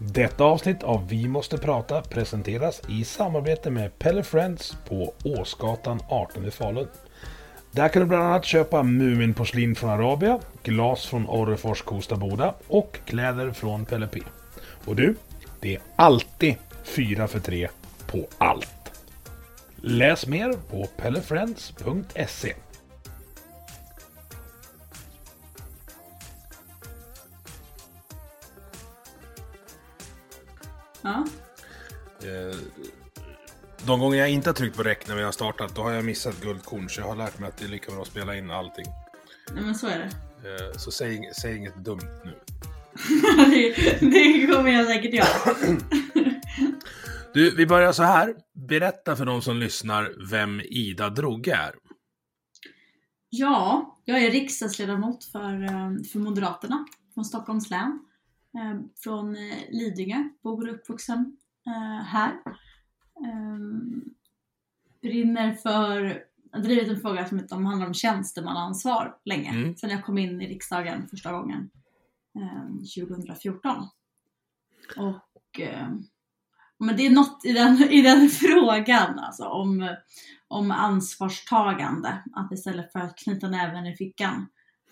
Detta avsnitt av Vi måste prata presenteras i samarbete med Pelle Friends på Åsgatan 18 i Falun. Där kan du bland annat köpa Muminporslin från Arabia, glas från Orrefors Kosta Boda och kläder från Pelle P. Och du, det är alltid 4 för 3 på allt. Läs mer på pellefriends.se. Ja. Eh, De gånger jag inte har tryckt på räck när vi har startat, då har jag missat guldkorn. Så jag har lärt mig att det är lika bra att spela in allting. Nej, men så är det. Eh, Så säg, säg inget dumt nu. det. Det kommer jag säkert göra. Du, vi börjar så här. Berätta för de som lyssnar vem Ida Droge är. Ja, jag är riksdagsledamot för, eh, för Moderaterna från Stockholms län. Eh, Från eh, Lidingö, bor och uppvuxen eh, här. Brinner för, har drivit en fråga som handlar om tjänstemannaansvar länge. Mm. Sen jag kom in i riksdagen första gången eh, 2014. Och men det är något i den, i den frågan alltså, om, om ansvarstagande. Att istället för att knyta näven i fickan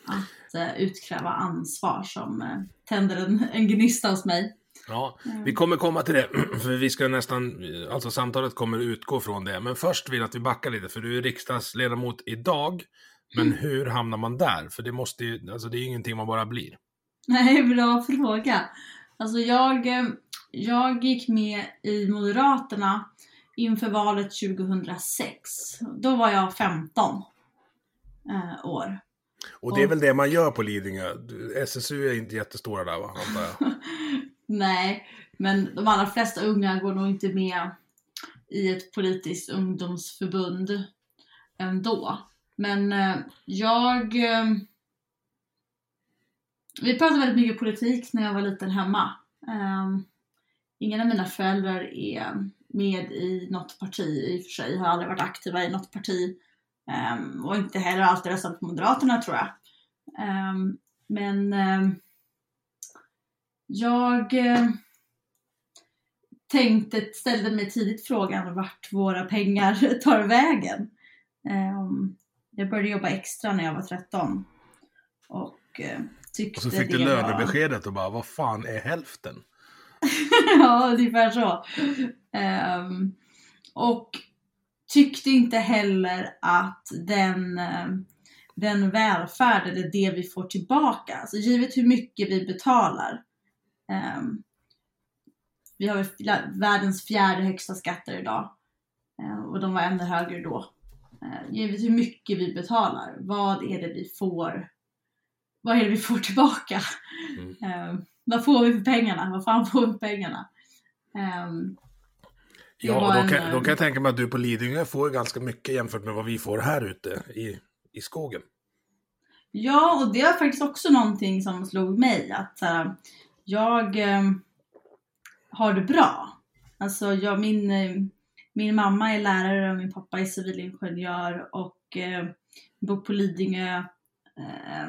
att eh, utkräva ansvar som eh, tänder en, en gnista hos mig. Ja, vi kommer komma till det, för vi ska nästan, alltså samtalet kommer utgå från det. Men först vill jag att vi backar lite, för du är riksdagsledamot idag. Men hur hamnar man där? För det måste ju, alltså det är ju ingenting man bara blir. Nej, bra fråga. Alltså jag, eh, jag gick med i Moderaterna inför valet 2006. Då var jag 15 eh, år. Och det är väl det man gör på Lidingö. SSU är inte jättestora där va, antar jag. Nej, men de allra flesta unga går nog inte med i ett politiskt ungdomsförbund ändå. Men eh, jag... Eh, vi pratade väldigt mycket politik när jag var liten hemma. Eh, ingen av mina föräldrar är med i något parti i och för sig. Har aldrig varit aktiva i något parti. Eh, och inte heller alltid röstat på Moderaterna tror jag. Eh, men eh, jag eh, tänkte, ställde mig tidigt frågan vart våra pengar tar vägen. Jag började jobba extra när jag var 13. Och eh, tyckte Och så fick du det lönebeskedet och bara, vad fan är hälften? ja, ungefär så. Och tyckte inte heller att den, eh, den välfärd eller det vi får tillbaka, alltså givet hur mycket vi betalar. ehm, vi har världens fjärde högsta skatter idag. eh, och de var ännu högre då. Givet hur mycket vi betalar, vad är det vi får vad är det vi får tillbaka? Mm. Vad får vi för pengarna? Vad fan får vi för pengarna? Det Ja, och då en, kan, då eh, kan jag tänka mig att du på Lidingö får ganska mycket jämfört med vad vi får här ute i, i skogen. Ja, och det var faktiskt också någonting som slog mig att eh, jag eh, har det bra. Alltså jag, min, eh, min mamma är lärare och min pappa är civilingenjör och eh, bor på Lidingö. Eh,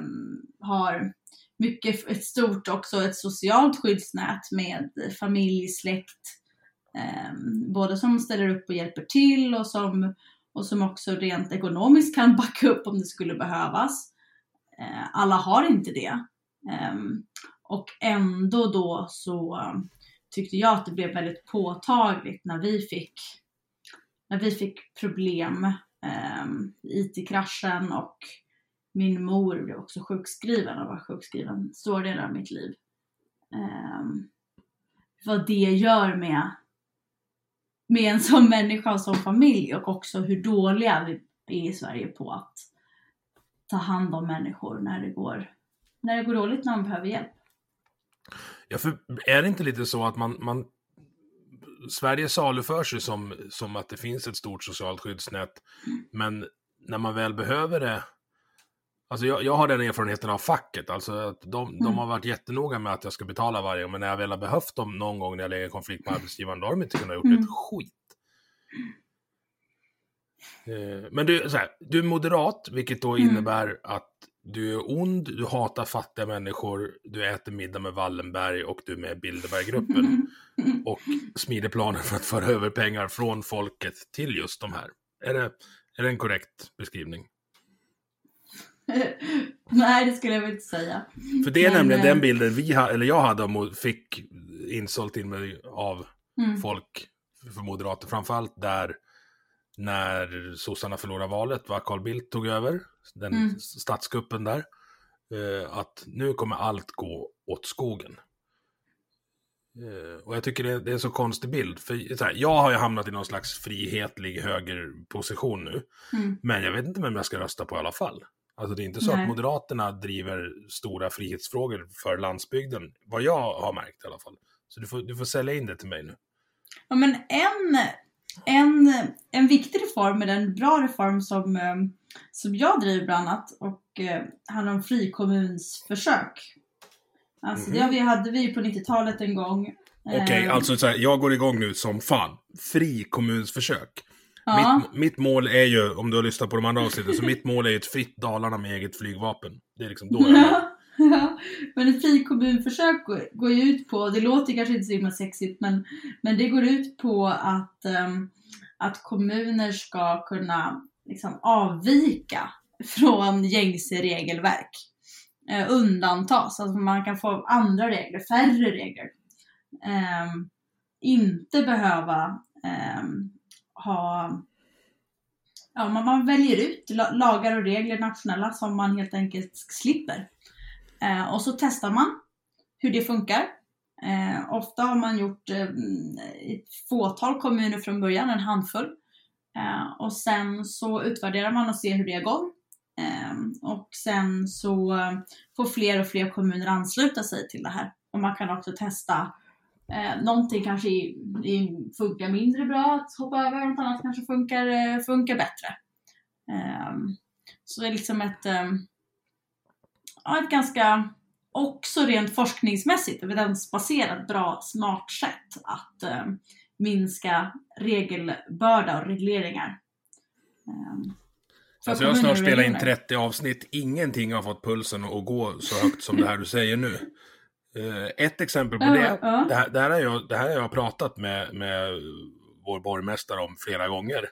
har mycket, ett stort också ett socialt skyddsnät med familj, släkt. Eh, både som ställer upp och hjälper till och som, och som också rent ekonomiskt kan backa upp om det skulle behövas. Eh, alla har inte det. Ehm, och ändå då så tyckte jag att det blev väldigt påtagligt när vi fick, när vi fick problem, um, IT-kraschen och min mor blev också sjukskriven och var sjukskriven stora delar av mitt liv. Ehm, vad det gör med, med en som människa och som familj och också hur dåliga vi är i Sverige på att ta hand om människor när det går, när det går dåligt, när man behöver hjälp. Ja, för är det inte lite så att man, man Sverige saluför sig som, som att det finns ett stort socialt skyddsnät, mm. men när man väl behöver det Alltså jag, jag, har den erfarenheten av facket, alltså att de, mm. de har varit jättenoga med att jag ska betala varje gång, men när jag väl har behövt dem någon gång när jag lägger i konflikt med arbetsgivaren, då har de inte kunnat gjort mm. ett skit. Eh, men du, här, du är moderat, vilket då mm. innebär att du är ond, du hatar fattiga människor, du äter middag med Wallenberg och du är med i Bilderberggruppen. och smider planer för att föra över pengar från folket till just de här. Är det, är det en korrekt beskrivning? Nej, det skulle jag väl inte säga. För det är Men, nämligen den eh, bilden vi ha, eller jag hade fick insålt till mig av mm. folk för moderater, framförallt där när sossarna förlorade valet, var Carl Bildt tog över, den mm. statskuppen där, eh, att nu kommer allt gå åt skogen. Eh, och jag tycker det är, det är en så konstig bild, för här, jag har ju hamnat i någon slags frihetlig högerposition nu, mm. men jag vet inte vem jag ska rösta på i alla fall. Alltså det är inte så Nej. att Moderaterna driver stora frihetsfrågor för landsbygden, vad jag har märkt i alla fall. Så du får, du får sälja in det till mig nu. Ja men en, en, en viktig reform, eller en bra reform som, eh, som jag driver bland annat och eh, handlar om frikommunsförsök. Alltså mm det hade vi på 90-talet en gång. Okej, okay, eh, alltså så här, jag går igång nu som fan. Frikommunsförsök. Ja. Mitt, mitt, mål är ju, om du har lyssnat på de andra avsnitten, så mitt mål är ju ett fritt Dalarna med eget flygvapen. Det är liksom då jag är Ja, men ett frikommunförsök går, går ju ut på, det låter kanske inte så himla sexigt, men, men det går ut på att, um, att kommuner ska kunna liksom, avvika från gängse regelverk. Uh, undantas, alltså man kan få andra regler, färre regler. Um, inte behöva um, ha Ja, man, man väljer ut lagar och regler nationella som man helt enkelt slipper. Eh, och så testar man hur det funkar. Eh, ofta har man gjort eh, mm, ett fåtal kommuner från början, en handfull. Eh, och sen så utvärderar man och ser hur det går. Eh, och sen så eh, får fler och fler kommuner ansluta sig till det här. Och man kan också testa Eh, någonting kanske i, i funkar mindre bra att hoppa över, något annat kanske funkar, eh, funkar bättre. Eh, så det är liksom ett, eh, ett ganska, också rent forskningsmässigt, evidensbaserat, bra, smart sätt att eh, minska regelbörda och regleringar. Ehm, alltså jag har snart spelat in 30 avsnitt, ingenting har fått pulsen att gå så högt som det här du säger nu. Eh, ett exempel på det. Det, här, det, här har jag, det här har jag pratat med, med vår borgmästare om flera gånger.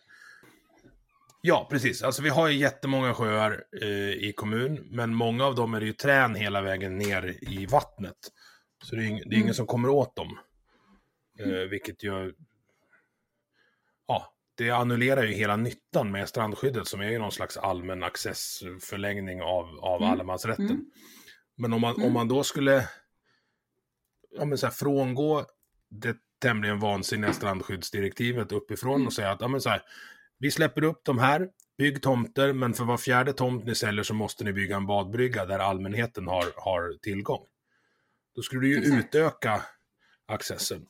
Ja, precis. Alltså vi har ju jättemånga sjöar eh, i kommun, men många av dem är det ju trän hela vägen ner i vattnet. Så det är, det är mm. ingen som kommer åt dem. Eh, vilket ju... Ja, det annullerar ju hela nyttan med strandskyddet som är ju någon slags allmän accessförlängning av, av mm. allemansrätten. Mm. Men om man, om mm. man då skulle ja, men så här, frångå det tämligen vansinniga strandskyddsdirektivet uppifrån mm. och säga att ja, men så här, vi släpper upp de här, bygg tomter, men för var fjärde tomt ni säljer så måste ni bygga en badbrygga där allmänheten har, har tillgång. Då skulle du ju Exakt. utöka accessen.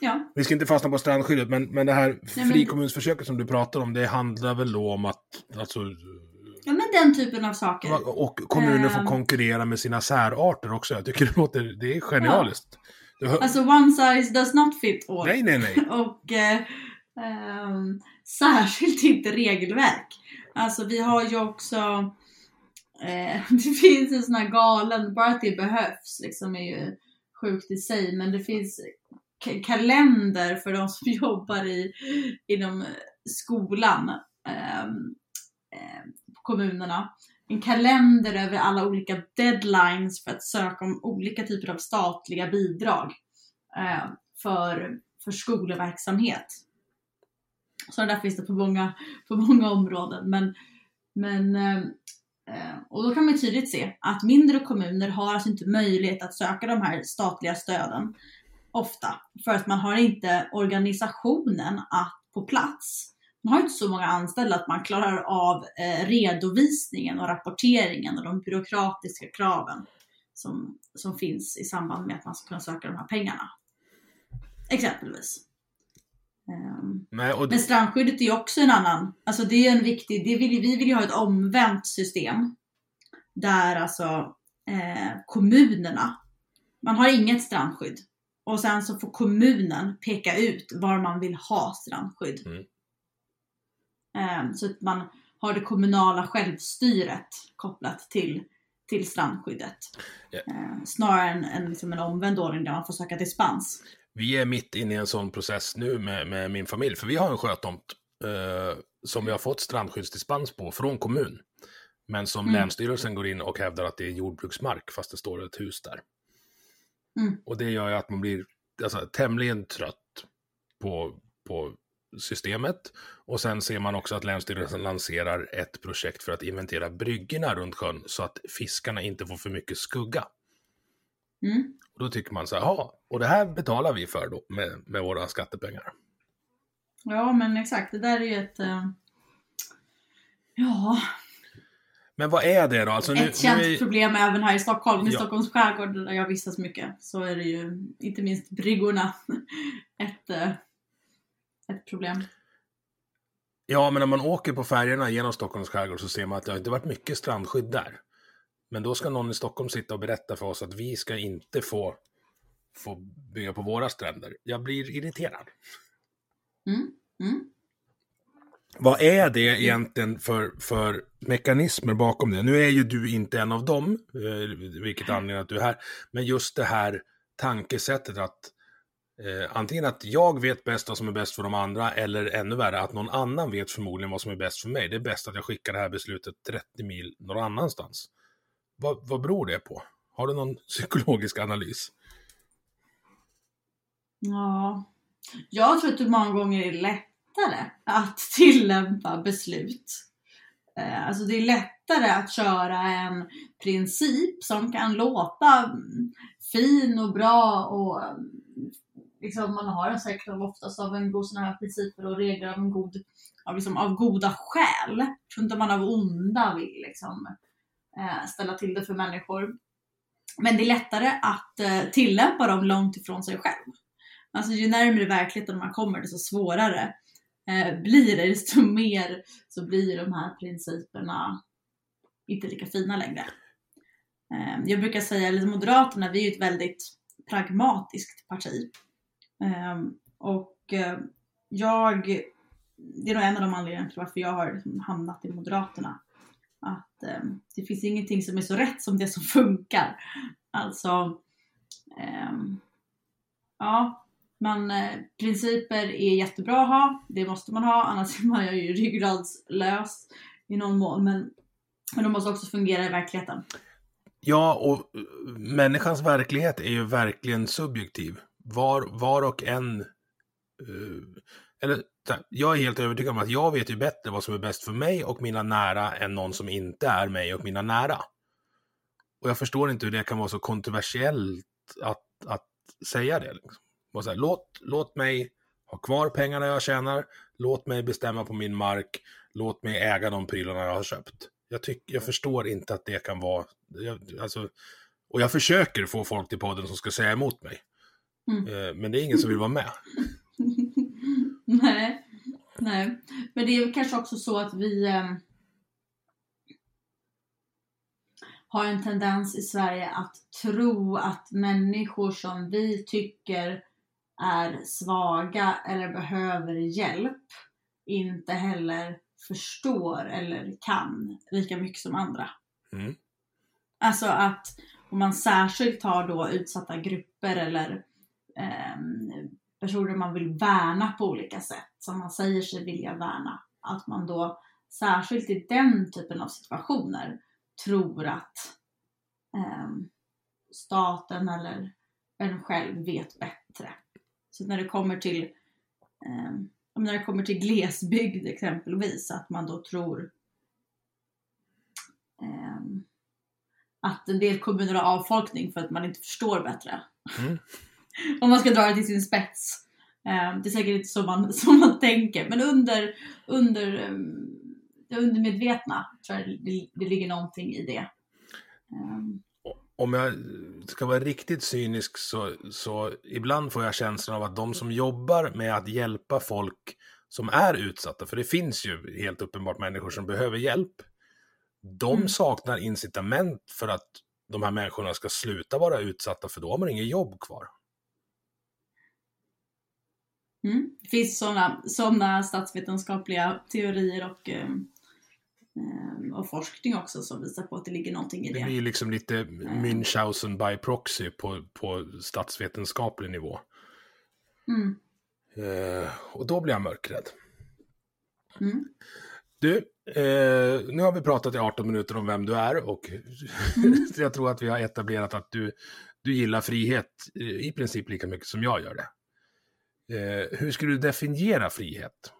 Ja. Vi ska inte fastna på strandskyddet, men, men det här frikommunsförsöket som du pratar om, det handlar väl då om att alltså, Ja, men den typen av saker. Och kommuner får ehm. konkurrera med sina särarter också. Jag tycker det låter, det är genialiskt. Ja. Alltså one size does not fit all. Nej, nej, nej. och eh, eh, särskilt inte regelverk. Alltså vi har ju också eh, det finns en sån här galen, bara att det behövs liksom är ju sjukt i sig, men det finns kalender för de som jobbar i, inom skolan. Um, kommunerna en kalender över alla olika deadlines för att söka om olika typer av statliga bidrag eh, för, för skolverksamhet. Så där finns det på många, på många områden. Men, men eh, Eh, och då kan man tydligt se att mindre kommuner har alltså inte möjlighet att söka de här statliga stöden ofta. För att man har inte organisationen att på plats. Man har inte så många anställda att man klarar av eh, redovisningen och rapporteringen och de byråkratiska kraven som, som finns i samband med att man ska kunna söka de här pengarna. Exempelvis. Um, Nej, och men strandskyddet är också en annan, alltså det är en viktig, det vill, vi vill ju ha ett omvänt system. Där alltså eh, kommunerna, man har inget strandskydd. Och sen så får kommunen peka ut var man vill ha strandskydd. Mm. Um, så att man har det kommunala självstyret kopplat till, till strandskyddet. Uh, snarare än, än liksom en omvänd ordning där man får söka dispens. Vi är mitt inne i en sån process nu med, med min familj, för vi har en sjötomt eh, som vi har fått strandskyddsdispens på från kommun. Men som Mm. Länsstyrelsen går in och hävdar att det är jordbruksmark fast det står ett hus där. Mm. Och det gör ju att man blir alltså, tämligen trött på, på systemet. Och sen ser man också att Länsstyrelsen lanserar ett projekt för att inventera bryggorna runt sjön så att fiskarna inte får för mycket skugga. Mm. Och då tycker man så här, ja, och det här betalar vi för då med, med våra skattepengar. Ja men exakt, det där är ju ett eh, Ja, Men vad är det då? Alltså, nu, ett känt nu är, problem även här i Stockholm, i Ja. Stockholms skärgård där jag vistas mycket, så är det ju inte minst bryggorna ett, eh, ett problem. Ja, men när man åker på färjorna genom Stockholms skärgård så ser man att det har inte varit mycket strandskydd där. Men då ska någon i Stockholm sitta och berätta för oss att vi ska inte få, få bygga på våra stränder. Jag blir irriterad. Mm. Mm. Vad är det egentligen för, för mekanismer bakom det? Nu är ju du inte en av dem, eh, vilket anledning att du är här, men just det här tankesättet att eh, antingen att jag vet bäst vad som är bäst för de andra, eller ännu värre att någon annan vet förmodligen vad som är bäst för mig. Det är bäst att jag skickar det här beslutet 30 mil någon annanstans. Vad, vad beror det på? Har du någon psykologisk analys? Ja, jag tror att det många gånger är lättare att tillämpa beslut. Eh, Alltså det är lättare att köra en princip som kan låta mm, fin och bra och mm, liksom man har en säkert oftast av en god sådana här principer och regler av en god, av, liksom, av goda skäl. Jag tror inte man av onda vill liksom eh, ställa till det för människor. Men det är lättare att eh, tillämpa dem långt ifrån sig själv. Alltså ju närmare verkligheten man kommer desto svårare eh, blir det, desto mer så blir de här principerna inte lika fina längre. Eh, jag brukar säga, att Moderaterna, vi är ju ett väldigt pragmatiskt parti. Ehm, och eh, jag, det är nog en av de anledningarna till varför jag har liksom hamnat i Moderaterna. Att ehm, det finns ingenting som är så rätt som det som funkar. Alltså, ehm, ja, man, eh, principer är jättebra att ha, det måste man ha, annars är man ju ryggradslös i någon mån. Men, men de måste också fungera i verkligheten. Ja, och eh, människans verklighet är ju verkligen subjektiv. Var, var och en... Eh, eller, jag är helt övertygad om att jag vet ju bättre vad som är bäst för mig och mina nära än någon som inte är mig och mina nära. Och jag förstår inte hur det kan vara så kontroversiellt att, att säga det. Liksom. Och så här, låt, låt mig ha kvar pengarna jag tjänar, låt mig bestämma på min mark, låt mig äga de prylarna jag har köpt. Jag, tyck, jag förstår inte att det kan vara... Jag, alltså, och jag försöker få folk till podden som ska säga emot mig. Mm. Eh, men det är ingen som vill vara med. nej, nej. Men det är kanske också så att vi eh, har en tendens i Sverige att tro att människor som vi tycker är svaga eller behöver hjälp inte heller förstår eller kan lika mycket som andra. Mm. Alltså att om man särskilt har då utsatta grupper eller Ehm, personer man vill värna på olika sätt, som man säger sig vilja värna, att man då särskilt i den typen av situationer tror att eh, staten eller en själv vet bättre. Så när det kommer till eh, när det kommer till glesbygd exempelvis, att man då tror eh, att en del kommuner har avfolkning för att man inte förstår bättre. Mm. Om man ska dra det till sin spets. Eh, Det är säkert inte så man, så man tänker, men under, under eh, det undermedvetna tror jag det, det ligger någonting i det. Eh, Om jag ska vara riktigt cynisk så, så ibland får jag känslan av att de som jobbar med att hjälpa folk som är utsatta, för det finns ju helt uppenbart människor som behöver hjälp, de Mm. saknar incitament för att de här människorna ska sluta vara utsatta, för då har man inget jobb kvar. Mm. Det finns sådana såna statsvetenskapliga teorier och, eh, och forskning också som visar på att det ligger någonting i Det det. blir liksom lite Münchhausen by proxy på, på statsvetenskaplig nivå. Mm. Eh, och då blir jag mörkrädd. Mm. Du, eh, nu har vi pratat i 18 minuter om vem du är och jag tror att vi har etablerat att du, du gillar frihet i princip lika mycket som jag gör det. Eh, hur skulle du definiera frihet?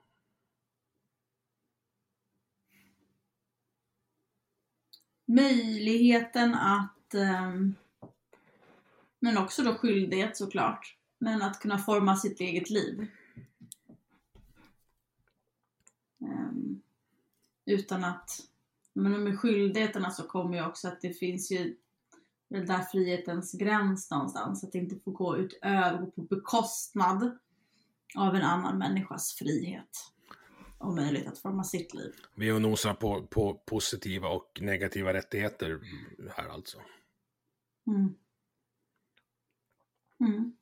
Möjligheten att, eh, men också då skyldighet såklart, men att kunna forma sitt eget liv. Eh, utan att, men med skyldigheterna så kommer ju också att det finns ju den där frihetens gräns någonstans, att det inte får gå utöver, gå på bekostnad av en annan människas frihet och möjlighet att forma sitt liv. Vi är och nosar på, på positiva och negativa rättigheter här alltså. Mm. Mm.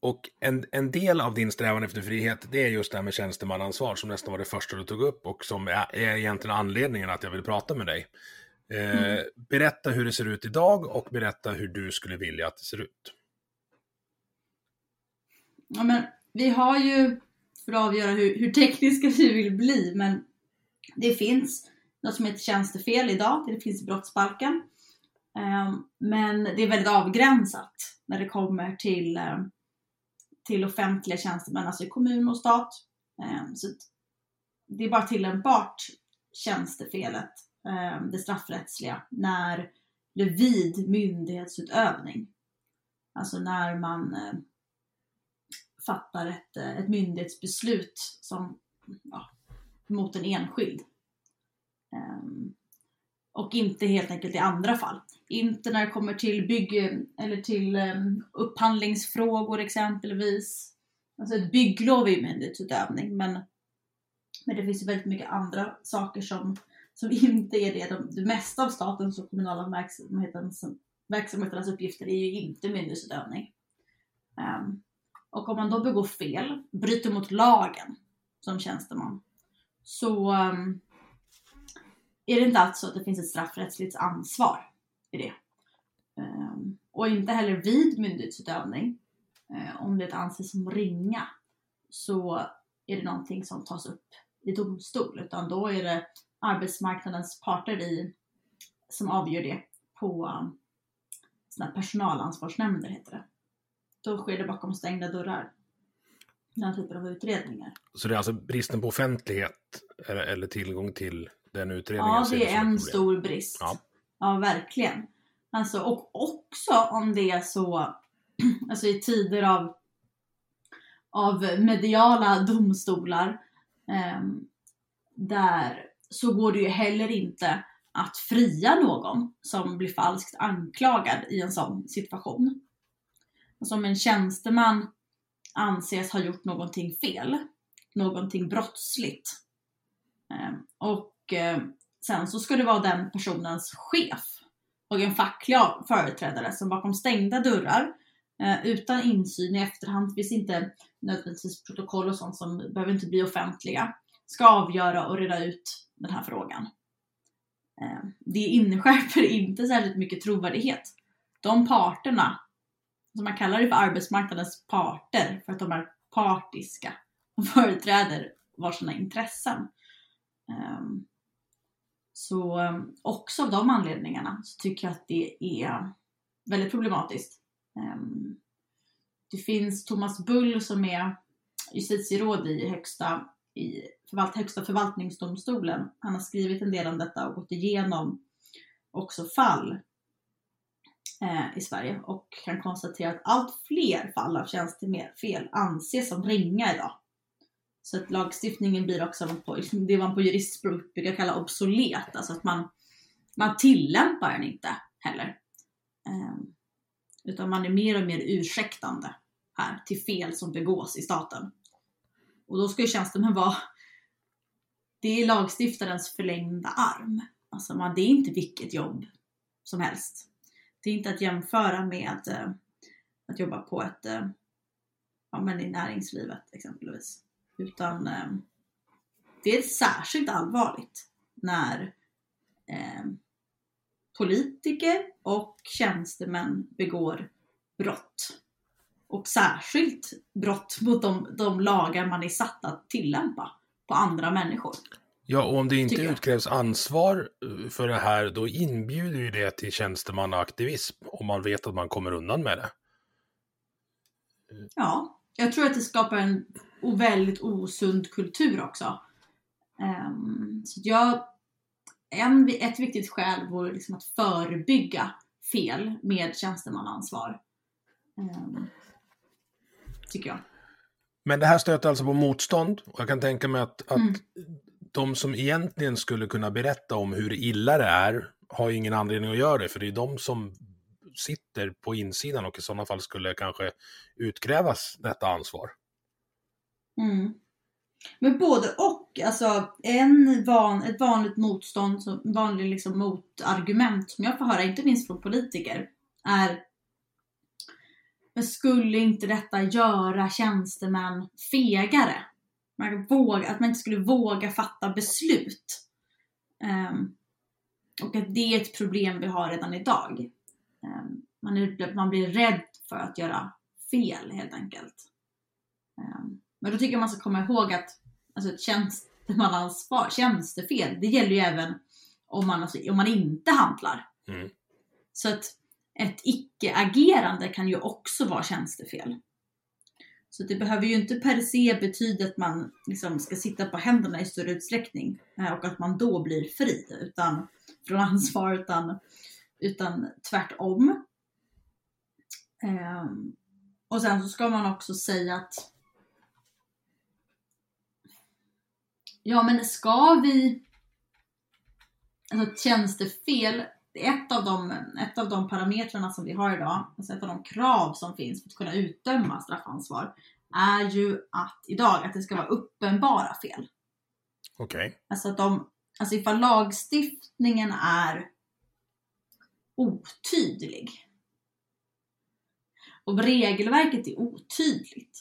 Och en, en del av din strävan efter frihet, det är just det här med tjänstemannaansvar som nästan var det första du tog upp och som är, är egentligen anledningen att jag vill prata med dig. Eh, Mm. Berätta hur det ser ut idag och berätta hur du skulle vilja att det ser ut. Ja, men vi har ju, för att avgöra hur, hur tekniska vi vill bli, men det finns något som heter tjänstefel idag, det finns i brottsbalken. Ehm, men det är väldigt avgränsat när det kommer till, ehm, till offentliga tjänstemän, alltså i kommun och stat. Ehm, så det är bara tillämpbart tjänstefelet, det straffrättsliga, när det vid myndighetsutövning. Alltså när man fattar ett, eh, ett myndighetsbeslut som, ja, mot en enskild. Um, och inte helt enkelt i andra fall. Inte när det kommer till bygg eller till um, upphandlingsfrågor exempelvis. Alltså ett bygglov är ju myndighetsutövning men, men det finns ju väldigt mycket andra saker som, som inte är det. De, det mesta av statens och kommunala verksamhetens, verksamheternas uppgifter är ju inte myndighetsutövning. Um, och om man då begår fel, bryter mot lagen som tjänsteman, så ehm, är det inte alls så att det finns ett straffrättsligt ansvar i det. Ehm, och inte heller vid myndighetsutövning, eh, om det anses som ringa, så är det någonting som tas upp i domstol, utan då är det arbetsmarknadens parter i, som avgör det på ehm, såna personalansvarsnämnder heter det. Då sker det bakom stängda dörrar. Den typen av utredningar. Så det är alltså bristen på offentlighet eller, tillgång till den utredningen? Ja, det är en stor brist. Ja. Ja, verkligen. Alltså, och också om det är så, alltså i tider av, av mediala domstolar, ehm, där så går det ju heller inte att fria någon som blir falskt anklagad i en sån situation. Alltså om en tjänsteman anses ha gjort någonting fel, någonting brottsligt, ehm, och eh, sen så ska det vara den personens chef och en facklig företrädare som bakom stängda dörrar eh, utan insyn i efterhand, det finns inte nödvändigtvis protokoll och sånt som behöver inte bli offentliga, ska avgöra och reda ut den här frågan. Ehm, det inskärper inte särskilt mycket trovärdighet. De parterna, som man kallar det för arbetsmarknadens parter, för att de är partiska och företräder varsina intressen. Ehm, så ehm, också av de anledningarna så tycker jag att det är väldigt problematiskt. Ehm, det finns Thomas Bull som är justitieråd i högsta, i förvalt, högsta förvaltningsdomstolen. Han har skrivit en del om detta och gått igenom också fall eh, i Sverige och kan konstatera att allt fler fall av tjänstefel anses som ringa idag. Så att lagstiftningen blir också på, det man på juristspråk brukar kalla obsolet, alltså att man, man tillämpar den inte heller. Eh, utan man är mer och mer ursäktande här till fel som begås i staten. Och då ska ju tjänstemän vara, det är lagstiftarens förlängda arm. Alltså man, det är inte vilket jobb som helst. Det är inte att jämföra med eh, att jobba på ett, eh, ja men i näringslivet exempelvis. Utan eh, det är särskilt allvarligt när politiker och tjänstemän begår brott. Och särskilt brott mot de, de lagar man är satt att tillämpa på andra människor. Ja, och om det inte utkrävs ansvar eh, för det här, då inbjuder ju det till tjänstemannaaktivism om man vet att man kommer undan med det. Ja, jag tror att det skapar en väldigt osund kultur också. Um, så jag, en, ett viktigt skäl vore liksom att förebygga fel med tjänstemannaansvar. Um, tycker jag. Men det här stöter alltså på motstånd och jag kan tänka mig att, att mm de som egentligen skulle kunna berätta om hur illa det är har ju ingen anledning att göra det, för det är de som sitter på insidan och i sådana fall skulle kanske utkrävas detta ansvar. Mm. Men både och, alltså en van, ett vanligt motstånd, vanligt vanlig liksom motargument som jag får höra, inte minst från politiker, är men skulle inte detta göra tjänstemän fegare? Man våga, att man inte skulle våga fatta beslut. Um, och att det är ett problem vi har redan idag. Um, man, är, man blir rädd för att göra fel helt enkelt. Um, men då tycker jag man ska komma ihåg att alltså ett tjänstemannaansvar, tjänstefel, det gäller ju även om man, alltså, om man inte handlar. Mm. Så att ett icke-agerande kan ju också vara tjänstefel. Så det behöver ju inte per se betyda att man liksom ska sitta på händerna i större utsträckning eh, och att man då blir fri utan, från ansvar, utan, utan tvärtom. Um, och sen så ska man också säga att Ja men ska vi Alltså tjänstefel ett av, de, ett av de parametrarna som vi har idag, alltså ett av de krav som finns för att kunna utdöma straffansvar, är ju att idag att det ska vara uppenbara fel. Okej. Okay. Alltså att de, alltså ifall lagstiftningen är otydlig och regelverket är otydligt,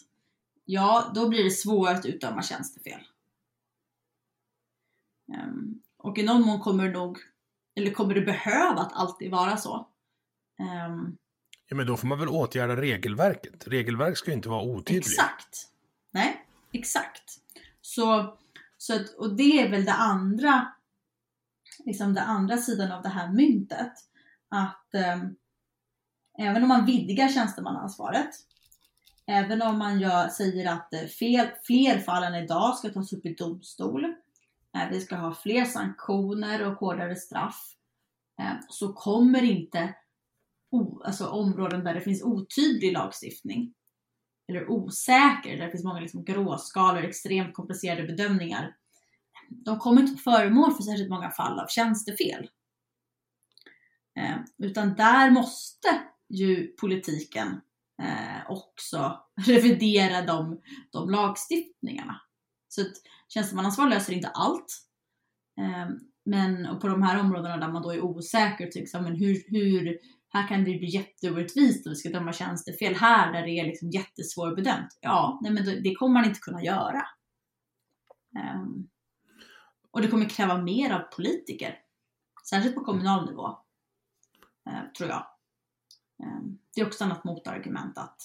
ja då blir det svårt att utdöma tjänstefel. Um, och i någon mån kommer det nog eller kommer det behöva att alltid vara så? Um, ja, men då får man väl åtgärda regelverket. Regelverk ska ju inte vara otydligt. Exakt. Nej, exakt. Så, så att, och det är väl det andra, liksom det andra sidan av det här myntet. Att um, även om man vidgar tjänstemannaansvaret, även om man gör, säger att eh, fel, fler fall än idag ska tas upp i domstol, Eh, vi ska ha fler sanktioner och hårdare straff, eh, så kommer inte alltså områden där det finns otydlig lagstiftning eller osäker, där det finns många liksom gråskalor, extremt komplicerade bedömningar. De kommer inte vara föremål för särskilt många fall av tjänstefel. Eh, utan där måste ju politiken eh, också revidera de, de lagstiftningarna. Så att tjänstemannaansvar löser inte allt. Ehm, men och på de här områdena där man då är osäker, liksom, men hur, hur, här kan det bli jätteorättvist om vi ska döma tjänstefel här där det är liksom jättesvårbedömt. Ja, nej, men det kommer man inte kunna göra. Um, och det kommer kräva mer av politiker, särskilt på kommunal nivå, uh, tror jag. Um, det är också ett annat motargument att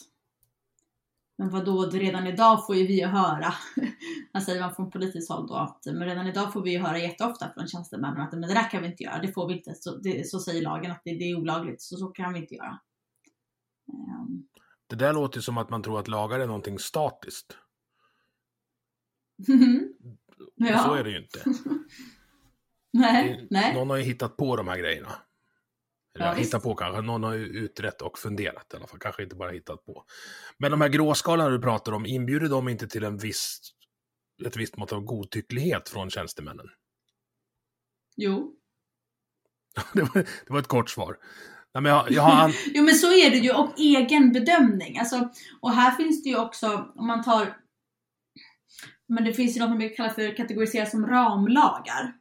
men vadå, redan idag får ju vi höra, vad säger man från politiskt håll då, att men redan idag får vi ju höra jätteofta från tjänstemännen att men det där kan vi inte göra, det får vi inte, så, det, så säger lagen att det, det, är olagligt, så så kan vi inte göra. Um. Det där låter som att man tror att lagar är någonting statiskt. ja. Så är det ju inte. nej, nej. Någon har ju hittat på de här grejerna. Ja, hittat på kanske, någon har ju utrett och funderat i alla fall, kanske inte bara hittat på. Men de här gråskalorna du pratar om, inbjuder de inte till en viss, ett visst mått av godtycklighet från tjänstemännen? Jo. det, var, det var ett kort svar. Ja, men jag, jag har... jo men så är det ju och egen bedömning. Alltså, och här finns det ju också, om man tar men det finns ju något man kallar för kategoriserat som ramlagar.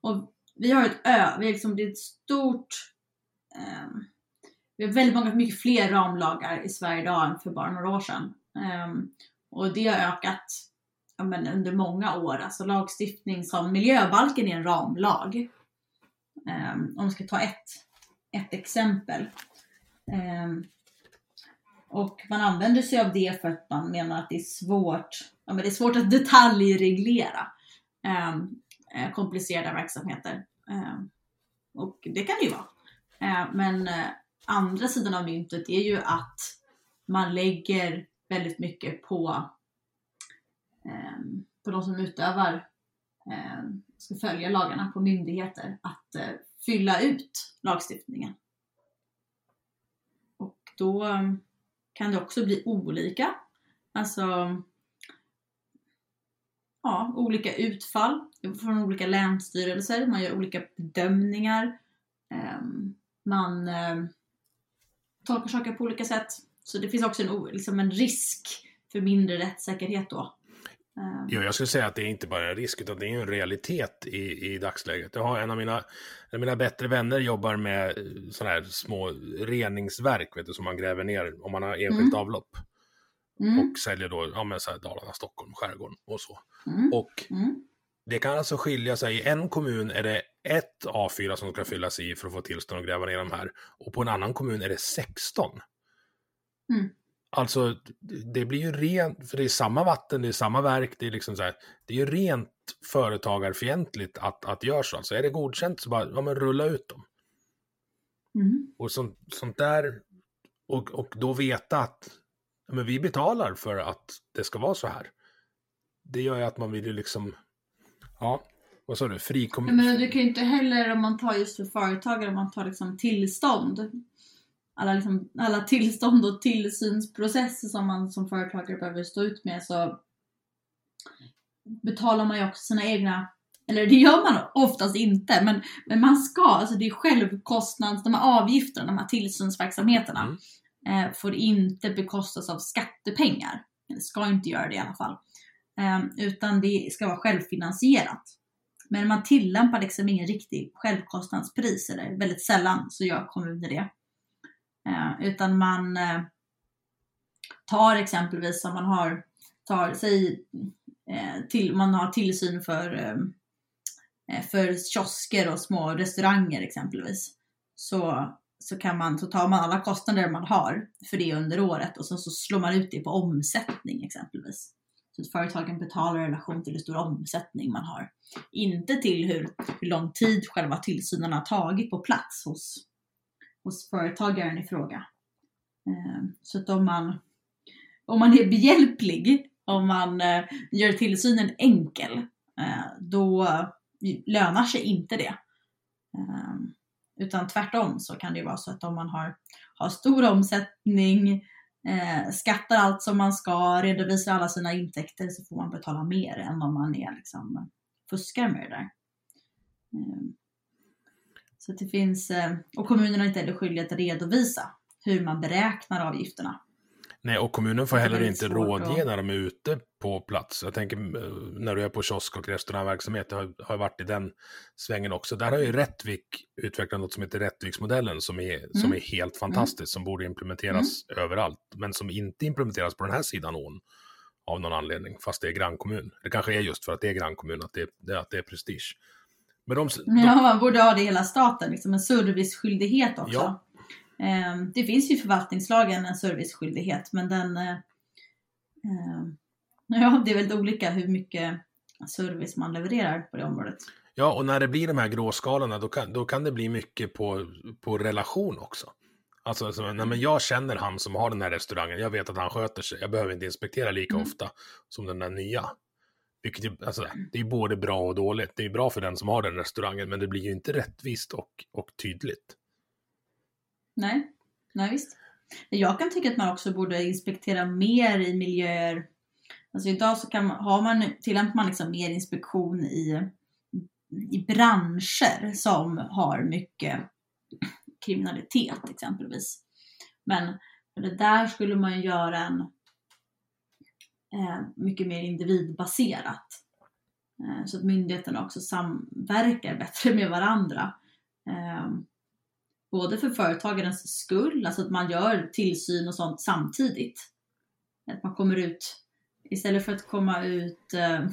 Och vi har ett ö, vi är liksom, det är ett stort um, vi har väldigt många, mycket fler ramlagar i Sverige idag än för bara några år sedan. Um, och det har ökat ja, men under många år. Alltså lagstiftning som miljöbalken är en ramlag. Um, om vi ska ta ett, ett exempel. Um, och man använder sig av det för att man menar att det är svårt, ja, men det är svårt att detaljreglera Um, Eh, komplicerade verksamheter. Eh, och det kan det ju vara. Eh, men andra sidan av myntet är ju att man lägger väldigt mycket på, på de som utövar, ska följa lagarna, på myndigheter, att fylla ut lagstiftningen. Och då kan det också bli olika. Alltså ja, olika utfall från olika länsstyrelser. Man gör olika bedömningar. Ehm, man ehm, tolkar saker på olika sätt. Så det finns också en, liksom en risk för mindre rättssäkerhet då. Ehm. Ja, jag skulle säga att det är inte bara en risk utan det är en realitet i, i dagsläget. Jag har en av mina, en av mina bättre vänner jobbar med eh, sådana här små reningsverk vet du, som man gräver ner om man har enskilt mm. avlopp. Mm. Och säljer då ja, men så här Dalarna, Stockholm, skärgården och så. Mm. Och mm. det kan alltså skilja sig. I en kommun är det ett A4 som ska fyllas i för att få tillstånd att gräva ner de här. Och på en annan kommun är det 16. Mm. Alltså, det blir ju rent, för det är samma vatten, det är samma verk, det är liksom så här, det är ju rent företagarfientligt att, att göra så. Alltså är det godkänt så bara, ja men rulla ut dem. Mm. Och sånt, sånt där, och, och då veta att men vi betalar för att det ska vara så här. Det gör ju att man vill ju liksom, ja, vad sa du, frikom... Men du kan ju inte heller om man tar just för företagare, om man tar liksom tillstånd. Alla, liksom, alla tillstånd och tillsynsprocesser som man som företagare behöver stå ut med så betalar man ju också sina egna eller det gör man oftast inte, men, men man ska, alltså det är självkostnads, de här avgifterna, de här tillsynsverksamheterna. Mm eh, får inte bekostas av skattepengar. Det ska inte göra det i alla fall. Eh, utan det ska vara självfinansierat. Men man tillämpar liksom ingen riktig självkostnadspris, eller väldigt sällan så gör kommuner det. Eh, utan man eh, tar exempelvis om man har, tar, säg, eh, till, man har tillsyn för, ehm, eh, för kiosker och små restauranger exempelvis. Så så, kan man, så tar man alla kostnader man har för det under året och sen så slår man ut det på omsättning exempelvis. Så att företagen betalar i relation till hur stor omsättning man har. Inte till hur, hur lång tid själva tillsynen har tagit på plats hos, hos företagaren i fråga. Ehm, så att om man, om man är behjälplig, om man eh, gör tillsynen enkel, eh, då lönar sig inte det. Ehm, utan tvärtom så kan det ju vara så att om man har, har stor omsättning, eh, skattar allt som man ska, redovisar alla sina intäkter så får man betala mer än om man är liksom, fuskar med det där. Mm. så det finns, eh, och kommunerna är inte heller skyldiga att redovisa hur man beräknar avgifterna. Nej, och kommunen får heller inte rådge när de är ute på plats. Jag tänker eh, när du är på kiosk och restaurangverksamhet, det har, har varit i den svängen också. Där har ju Rättvik utvecklat något som heter Rättviksmodellen som är, mm. som är helt fantastiskt, mm. som borde implementeras mm. överallt, men som inte implementeras på den här sidan ån av någon anledning, fast det är grannkommun. Det kanske är just för att det är grannkommun, att det, att det är prestige. Men de, de... Ja, man borde ha det i hela staten, liksom en serviceskyldighet också. Ja, det finns ju i förvaltningslagen en serviceskyldighet men den eh, ehm, Ja, det är väldigt olika hur mycket service man levererar på det området. Ja, och när det blir de här gråskalorna då kan, då kan det bli mycket på, på relation också. Alltså, alltså nej, men jag känner han som har den här restaurangen, jag vet att han sköter sig, jag behöver inte inspektera lika mm. ofta som den där nya. Vilket, alltså, det är både bra och dåligt. Det är bra för den som har den restaurangen, men det blir ju inte rättvist och, och tydligt. Nej, nej visst. Jag kan tycka att man också borde inspektera mer i miljöer. Alltså idag så kan man, har man, tillämpar man liksom mer inspektion i, i branscher som har mycket kriminalitet exempelvis. Men för det där skulle man ju göra en eh, mycket mer individbaserat. Eh, så att myndigheterna också samverkar bättre med varandra. Eh, både för företagarens skull, alltså att man gör tillsyn och sånt samtidigt. Att man kommer ut, istället för att komma ut, eh,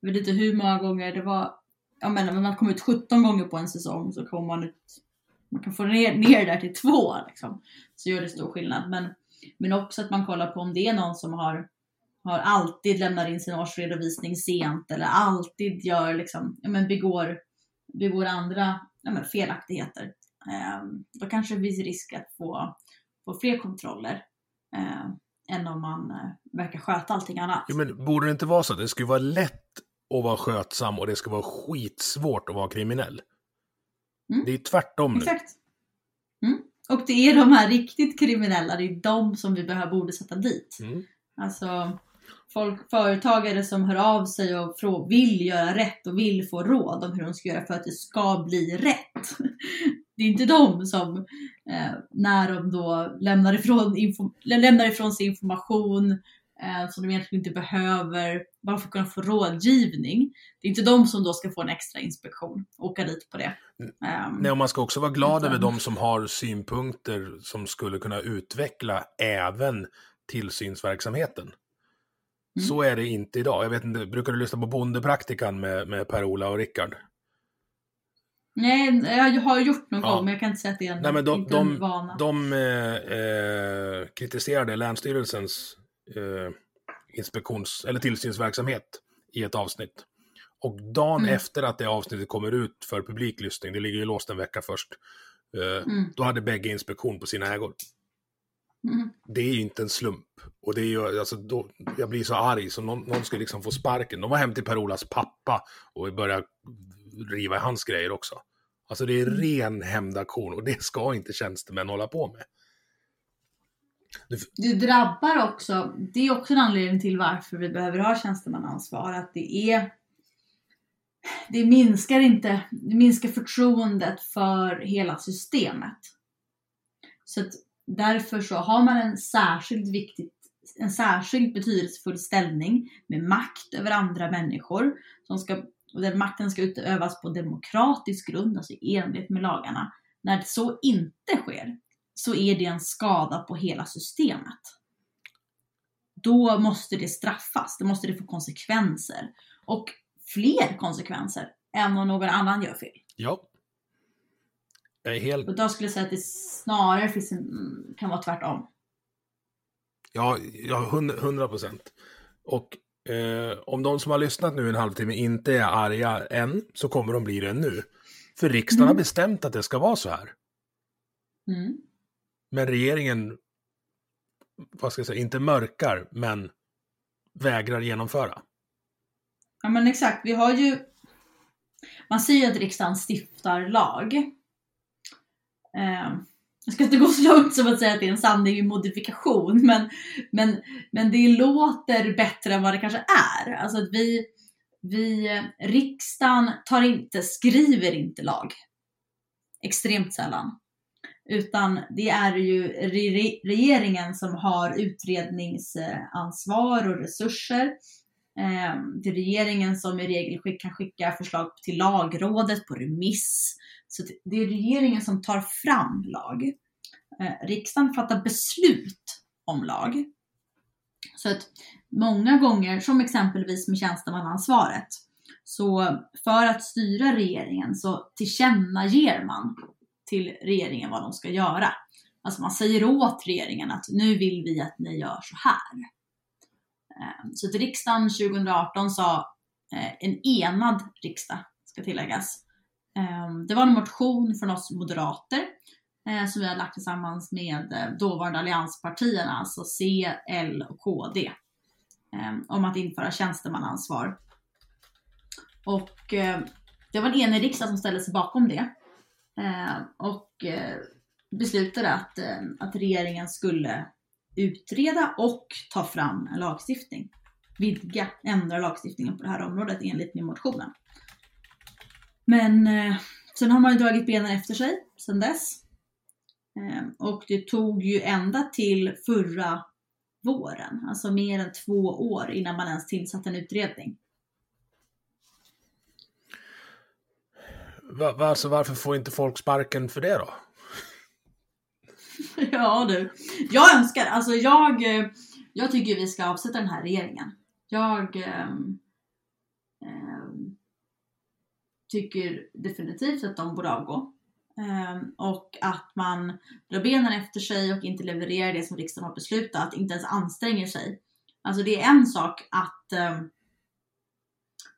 jag vet inte hur många gånger det var, jag menar om man kommer ut 17 gånger på en säsong så kommer man ut, man kan få ner, ner det där till två liksom. Så gör det stor skillnad. Men, men också att man kollar på om det är någon som har har alltid lämnar in sin årsredovisning sent eller alltid gör liksom, ja, men begår, begår andra ja, men felaktigheter. Eh, då kanske det finns risk att få, få fler kontroller eh, än om man eh, verkar sköta allting annat. Ja, men borde det inte vara så att det skulle vara lätt att vara skötsam och det ska vara skitsvårt att vara kriminell? Mm. Det är tvärtom nu. Exakt. Mm. Och det är de här riktigt kriminella, det är de som vi behöver, borde sätta dit. Mm. Alltså, folk, företagare som hör av sig och vill göra rätt och vill få råd om hur de ska göra för att det ska bli rätt. Det är inte de som, eh, när de då lämnar ifrån, info, lämnar ifrån sig information eh, som de egentligen inte behöver, bara för att kunna få rådgivning. Det är inte de som då ska få en extra inspektion, åka dit på det. Um, Nej, och man ska också vara glad utan... över de som har synpunkter som skulle kunna utveckla även tillsynsverksamheten. Mm. Så är det inte idag. Jag vet inte, brukar du lyssna på Bondepraktikan med, med Per-Ola och Rickard? Nej, jag har gjort någon ja. gång, men jag kan inte säga att det är en, Nej, men de, de, en vana. De eh, eh, kritiserade Länsstyrelsens eh, inspektions eller tillsynsverksamhet i ett avsnitt. Och dagen mm. efter att det avsnittet kommer ut för publiklyssning, det ligger ju låst en vecka först, eh, mm. då hade bägge inspektion på sina ägor. Mm. Det är ju inte en slump. Och det är ju, alltså, då, jag blir så arg så någon, någon ska liksom få sparken. De var hem till Per-Olas pappa och började riva i hans grejer också. Alltså det är mm. ren hämndaktion och det ska inte tjänstemän hålla på med. Det drabbar också, det är också en anledning till varför vi behöver ha tjänstemannaansvar, att det är det minskar inte, det minskar förtroendet för hela systemet. Så att Därför så har man en särskilt viktig, en särskilt betydelsefull ställning med makt över andra människor. Som ska, och den makten ska utövas på demokratisk grund, alltså i enlighet med lagarna. När så inte sker, så är det en skada på hela systemet. Då måste det straffas, då måste det få konsekvenser. Och fler konsekvenser än om någon annan gör fel. Ja. Jag är helt... Och då skulle jag säga att det snarare finns en, kan vara tvärtom. Ja, ja 100 procent. Och eh, om de som har lyssnat nu en halvtimme inte är arga än, så kommer de bli det nu. För riksdagen mm. har bestämt att det ska vara så här. Mm. Men regeringen, vad ska jag säga, inte mörkar, men vägrar genomföra. Ja men exakt, vi har ju, man säger att riksdagen stiftar lag. Eh, jag ska inte gå så långt som att säga att det är en sanning i modifikation, men, men, men det låter bättre än vad det kanske är. Alltså att vi, vi, riksdagen tar inte, skriver inte lag. Extremt sällan. Utan det är ju regeringen som har utredningsansvar och resurser. Ehm, det är regeringen som i regel kan skicka förslag till lagrådet på remiss. Så det är regeringen som tar fram lag. Eh, riksdagen fattar beslut om lag. Så att många gånger, som exempelvis med tjänstemannaansvaret, så för att styra regeringen så tillkännager man till regeringen vad de ska göra. Alltså man säger åt regeringen att nu vill vi att ni gör så här. Ehm, så att riksdagen 2018 sa, eh, en enad riksdag ska tilläggas, ehm, det var en motion från oss moderater eh, som vi har lagt tillsammans med eh, dåvarande allianspartierna, alltså C, L och KD, eh, om att införa tjänstemannaansvar. Och eh, det var en enig riksdag som ställde sig bakom det. Eh, och eh, beslutade att, eh, att regeringen skulle utreda och ta fram en lagstiftning. Vidga, ändra lagstiftningen på det här området enligt min motionen. Men eh, sen har man ju dragit benen efter sig sen dess. Eh, och det tog ju ända till förra våren, alltså mer än två år innan man ens tillsatte en utredning. Va, va, alltså varför får inte folk sparken för det då? ja du. Jag önskar, alltså jag, eh, jag tycker vi ska avsätta den här regeringen. Jag eh, tycker definitivt att de borde avgå. Ehm, och att man drar benen efter sig och inte levererar det som riksdagen har beslutat, inte ens anstränger sig. Alltså det är en sak att eh,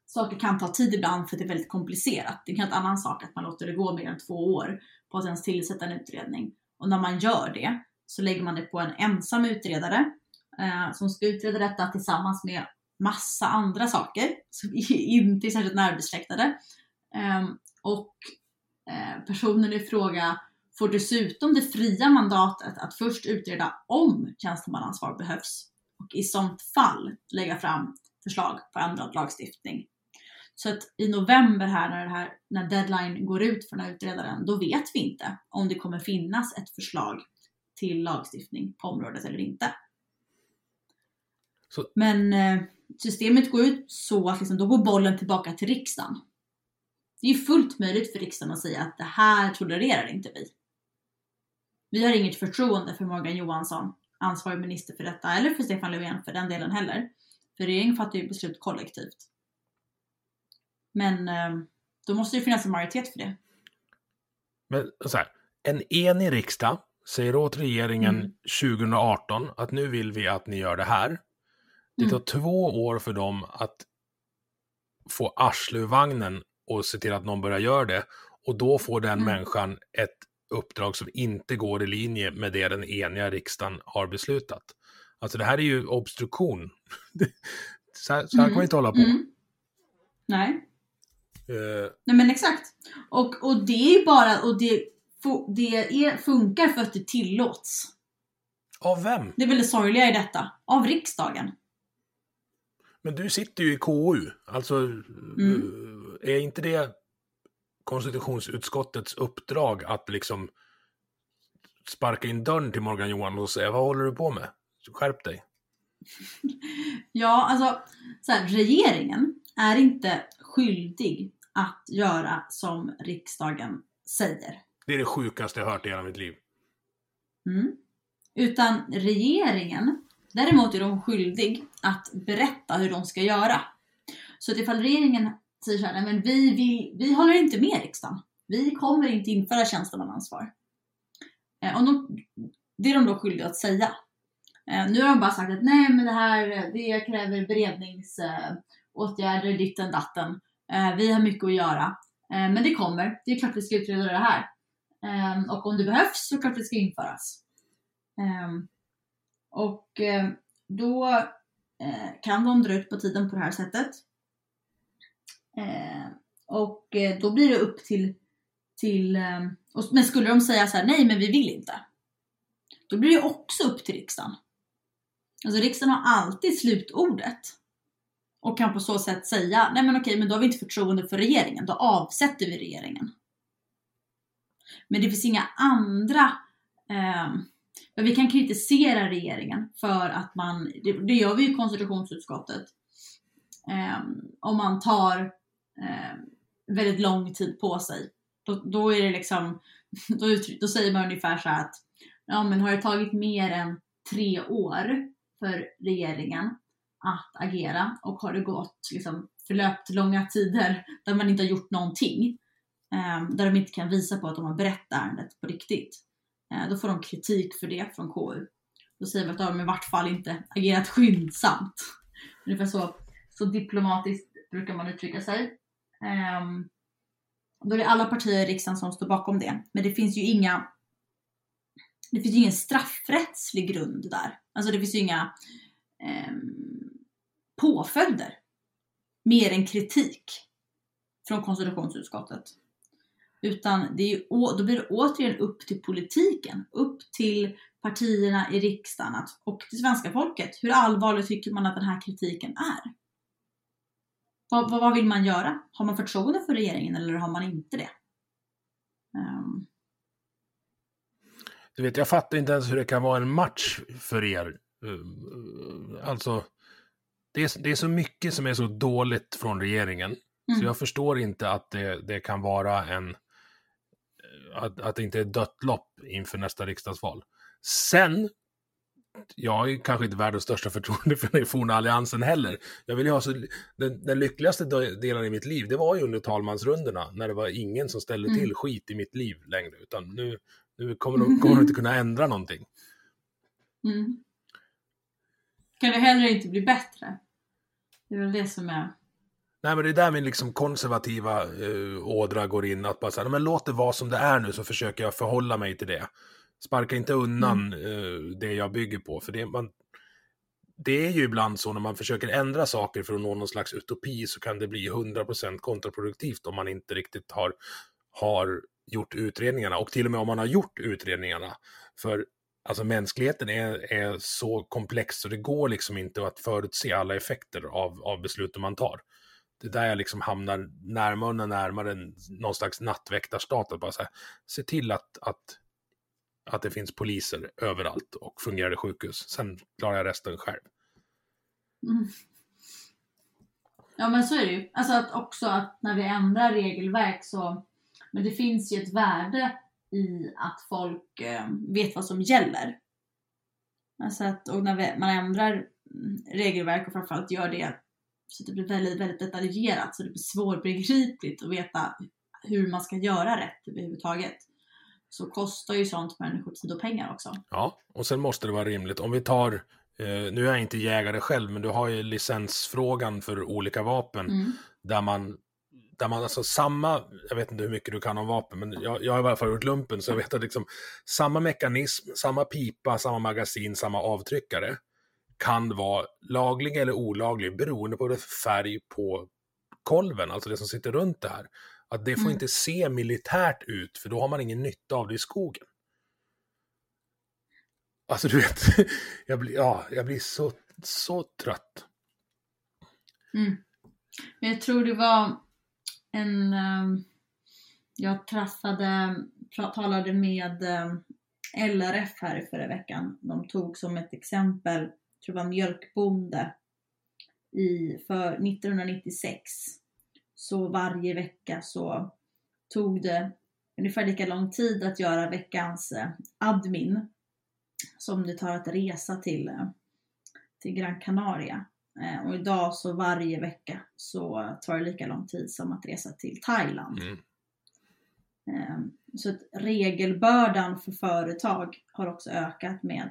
saker kan ta tid ibland för att det är väldigt komplicerat. Det är en en annan sak att man låter det gå mer än två år på att ens tillsätta en utredning. Och när man gör det så lägger man det på en ensam utredare eh, som ska utreda detta tillsammans med massa andra saker som inte är särskilt närbesläktade. Eh, och personen i fråga får dessutom det fria mandatet att först utreda om tjänstemannaansvar behövs och i sånt fall lägga fram förslag på ändrad lagstiftning. Så att i november här när, det här när deadline går ut för den här utredaren, då vet vi inte om det kommer finnas ett förslag till lagstiftning på området eller inte. Så. Men eh, systemet går ut så att liksom, då går bollen tillbaka till riksdagen. Det är fullt möjligt för riksdagen att säga att det här tolererar inte vi. Vi har inget förtroende för Morgan Johansson, ansvarig minister för detta, eller för Stefan Löfven för den delen heller. För regeringen fattar ju beslut kollektivt. Men eh, då måste det finnas en majoritet för det. Men så här, en enig riksdag säger åt regeringen mm. 2018 att nu vill vi att ni gör det här. Det tar mm. två år för dem att få arsle vagnen och se till att någon börjar göra det. Och då får den mm. människan ett uppdrag som inte går i linje med det den eniga riksdagen har beslutat. Alltså det här är ju obstruktion. så, här, så här kan man inte hålla på. Mm. Nej. Uh, Nej men exakt. Och, och det är bara, och det, det är, funkar för att det tillåts. Av vem? Det är väl det sorgliga i detta. Av riksdagen. Men du sitter ju i KU. Alltså, mm. Är inte det konstitutionsutskottets uppdrag att liksom sparka in dörren till Morgan Johansson och säga vad håller du på med? Skärp dig. ja, alltså så här, regeringen är inte skyldig att göra som riksdagen säger. Det är det sjukaste jag hört i hela mitt liv. Mm. Utan regeringen, däremot är de skyldig att berätta hur de ska göra. Så att ifall regeringen säger såhär, men vi, vill, vi håller inte med riksdagen. Vi kommer inte införa tjänstemannaansvar. Eh, de, det är de då skyldiga att säga. Eh, nu har de bara sagt att nej men det här det kräver beredningsåtgärder, eh, ditten datten. Eh, vi har mycket att göra. Eh, men det kommer. Det är klart vi ska utreda det här. Ehm, och om det behövs så klart det ska införas. Ehm, och eh, då eh, kan de dra ut på tiden på det här sättet. Eh, och eh, då blir det upp till, till eh, men skulle de säga så här, nej men vi vill inte. Då blir det också upp till riksdagen. Alltså riksdagen har alltid slutordet. Och kan på så sätt säga, nej men okej, men då har vi inte förtroende för regeringen, då avsätter vi regeringen. Men det finns inga andra eh, vi kan kritisera regeringen för att man, det, det gör vi i konstitutionsutskottet, eh, om man tar Ehm, väldigt lång tid på sig. Då, då är det liksom, då, då, säger man ungefär så att ja men har det tagit mer än tre år för regeringen att agera och har det gått liksom, förlöpt långa tider där man inte har gjort någonting, eh, där de inte kan visa på att de har berett ärendet på riktigt, eh, då får de kritik för det från KU. Då säger vi att de i vart fall inte agerat skyndsamt. Ungefär så, så diplomatiskt brukar man uttrycka sig. Ehm, då är det alla partier i riksdagen som står bakom det. Men det finns ju inga det finns ju ingen straffrättslig grund där. Alltså det finns ju inga eh, påföljder mer än kritik från konstitutionsutskottet. Utan det är ju, då blir det återigen upp till politiken, upp till partierna i riksdagen och till svenska folket. Hur allvarligt tycker man att den här kritiken är? Vad, vad, vill man göra? Har man förtroende för regeringen eller har man inte det? Um. Du vet, jag fattar inte ens hur det kan vara en match för er. Eh, alltså, det är, det är så mycket som är så dåligt från regeringen. Mm. Så jag förstår inte att det, det kan vara en... Att, att det inte är dött lopp inför nästa riksdagsval. Sen, jag är kanske inte världens största förtroende för den forna alliansen heller. Jag vill ju ha så, den, den lyckligaste delen i mitt liv, det var ju under talmansrundorna, när det var ingen som ställde mm. till skit i mitt liv längre, utan nu, nu kommer de, kommer de inte kunna ändra någonting. Mm. Kan det heller inte bli bättre? Det är väl det som är... Nej, men det är där min liksom konservativa uh, ådra går in. Att bara säga, men låt det vara som det är nu så försöker jag förhålla mig till det. Sparka inte undan mm. uh, det jag bygger på. För det, man, det är ju ibland så när man försöker ändra saker för att nå någon slags utopi så kan det bli 100% kontraproduktivt om man inte riktigt har, har gjort utredningarna. Och till och med om man har gjort utredningarna. För Alltså mänskligheten är, är så komplex så det går liksom inte att förutse alla effekter av, av besluten man tar. Det är där jag liksom hamnar närmare och närmare någon slags nattväktarstat. Att bara så här, se till att, att, att det finns poliser överallt och fungerande sjukhus. Sen klarar jag resten själv. Mm. Ja men så är det ju. Alltså att också att när vi ändrar regelverk så, men det finns ju ett värde i att folk eh, vet vad som gäller. Alltså att, och när vi, man ändrar regelverk och framförallt gör det så att det blir väldigt, väldigt detaljerat så det blir svårbegripligt att veta hur man ska göra rätt överhuvudtaget. Så kostar ju sånt människor tid och pengar också. Ja, och sen måste det vara rimligt. Om vi tar, eh, nu är jag inte jägare själv, men du har ju licensfrågan för olika vapen mm. där man där man alltså samma, jag vet inte hur mycket du kan om vapen, men jag, jag har i alla fall gjort lumpen, så jag vet att liksom samma mekanism, samma pipa, samma magasin, samma avtryckare kan vara laglig eller olaglig beroende på färg på kolven, alltså det som sitter runt det här. Att det får mm. inte se militärt ut, för då har man ingen nytta av det i skogen. Alltså du vet, jag blir, ja, jag blir så, så trött. Mm. Jag tror det var en... Um, jag träffade, talade med um, LRF här i förra veckan. De tog som ett exempel, jag tror det var mjölkbonde, i, för 1996. Så varje vecka så tog det ungefär lika lång tid att göra veckans eh, admin som det tar att resa till, eh, till Gran Canaria. Eh, och idag så varje vecka så tar det lika lång tid som att resa till Thailand. Mm. Ehm, så att regelbördan för företag har också ökat med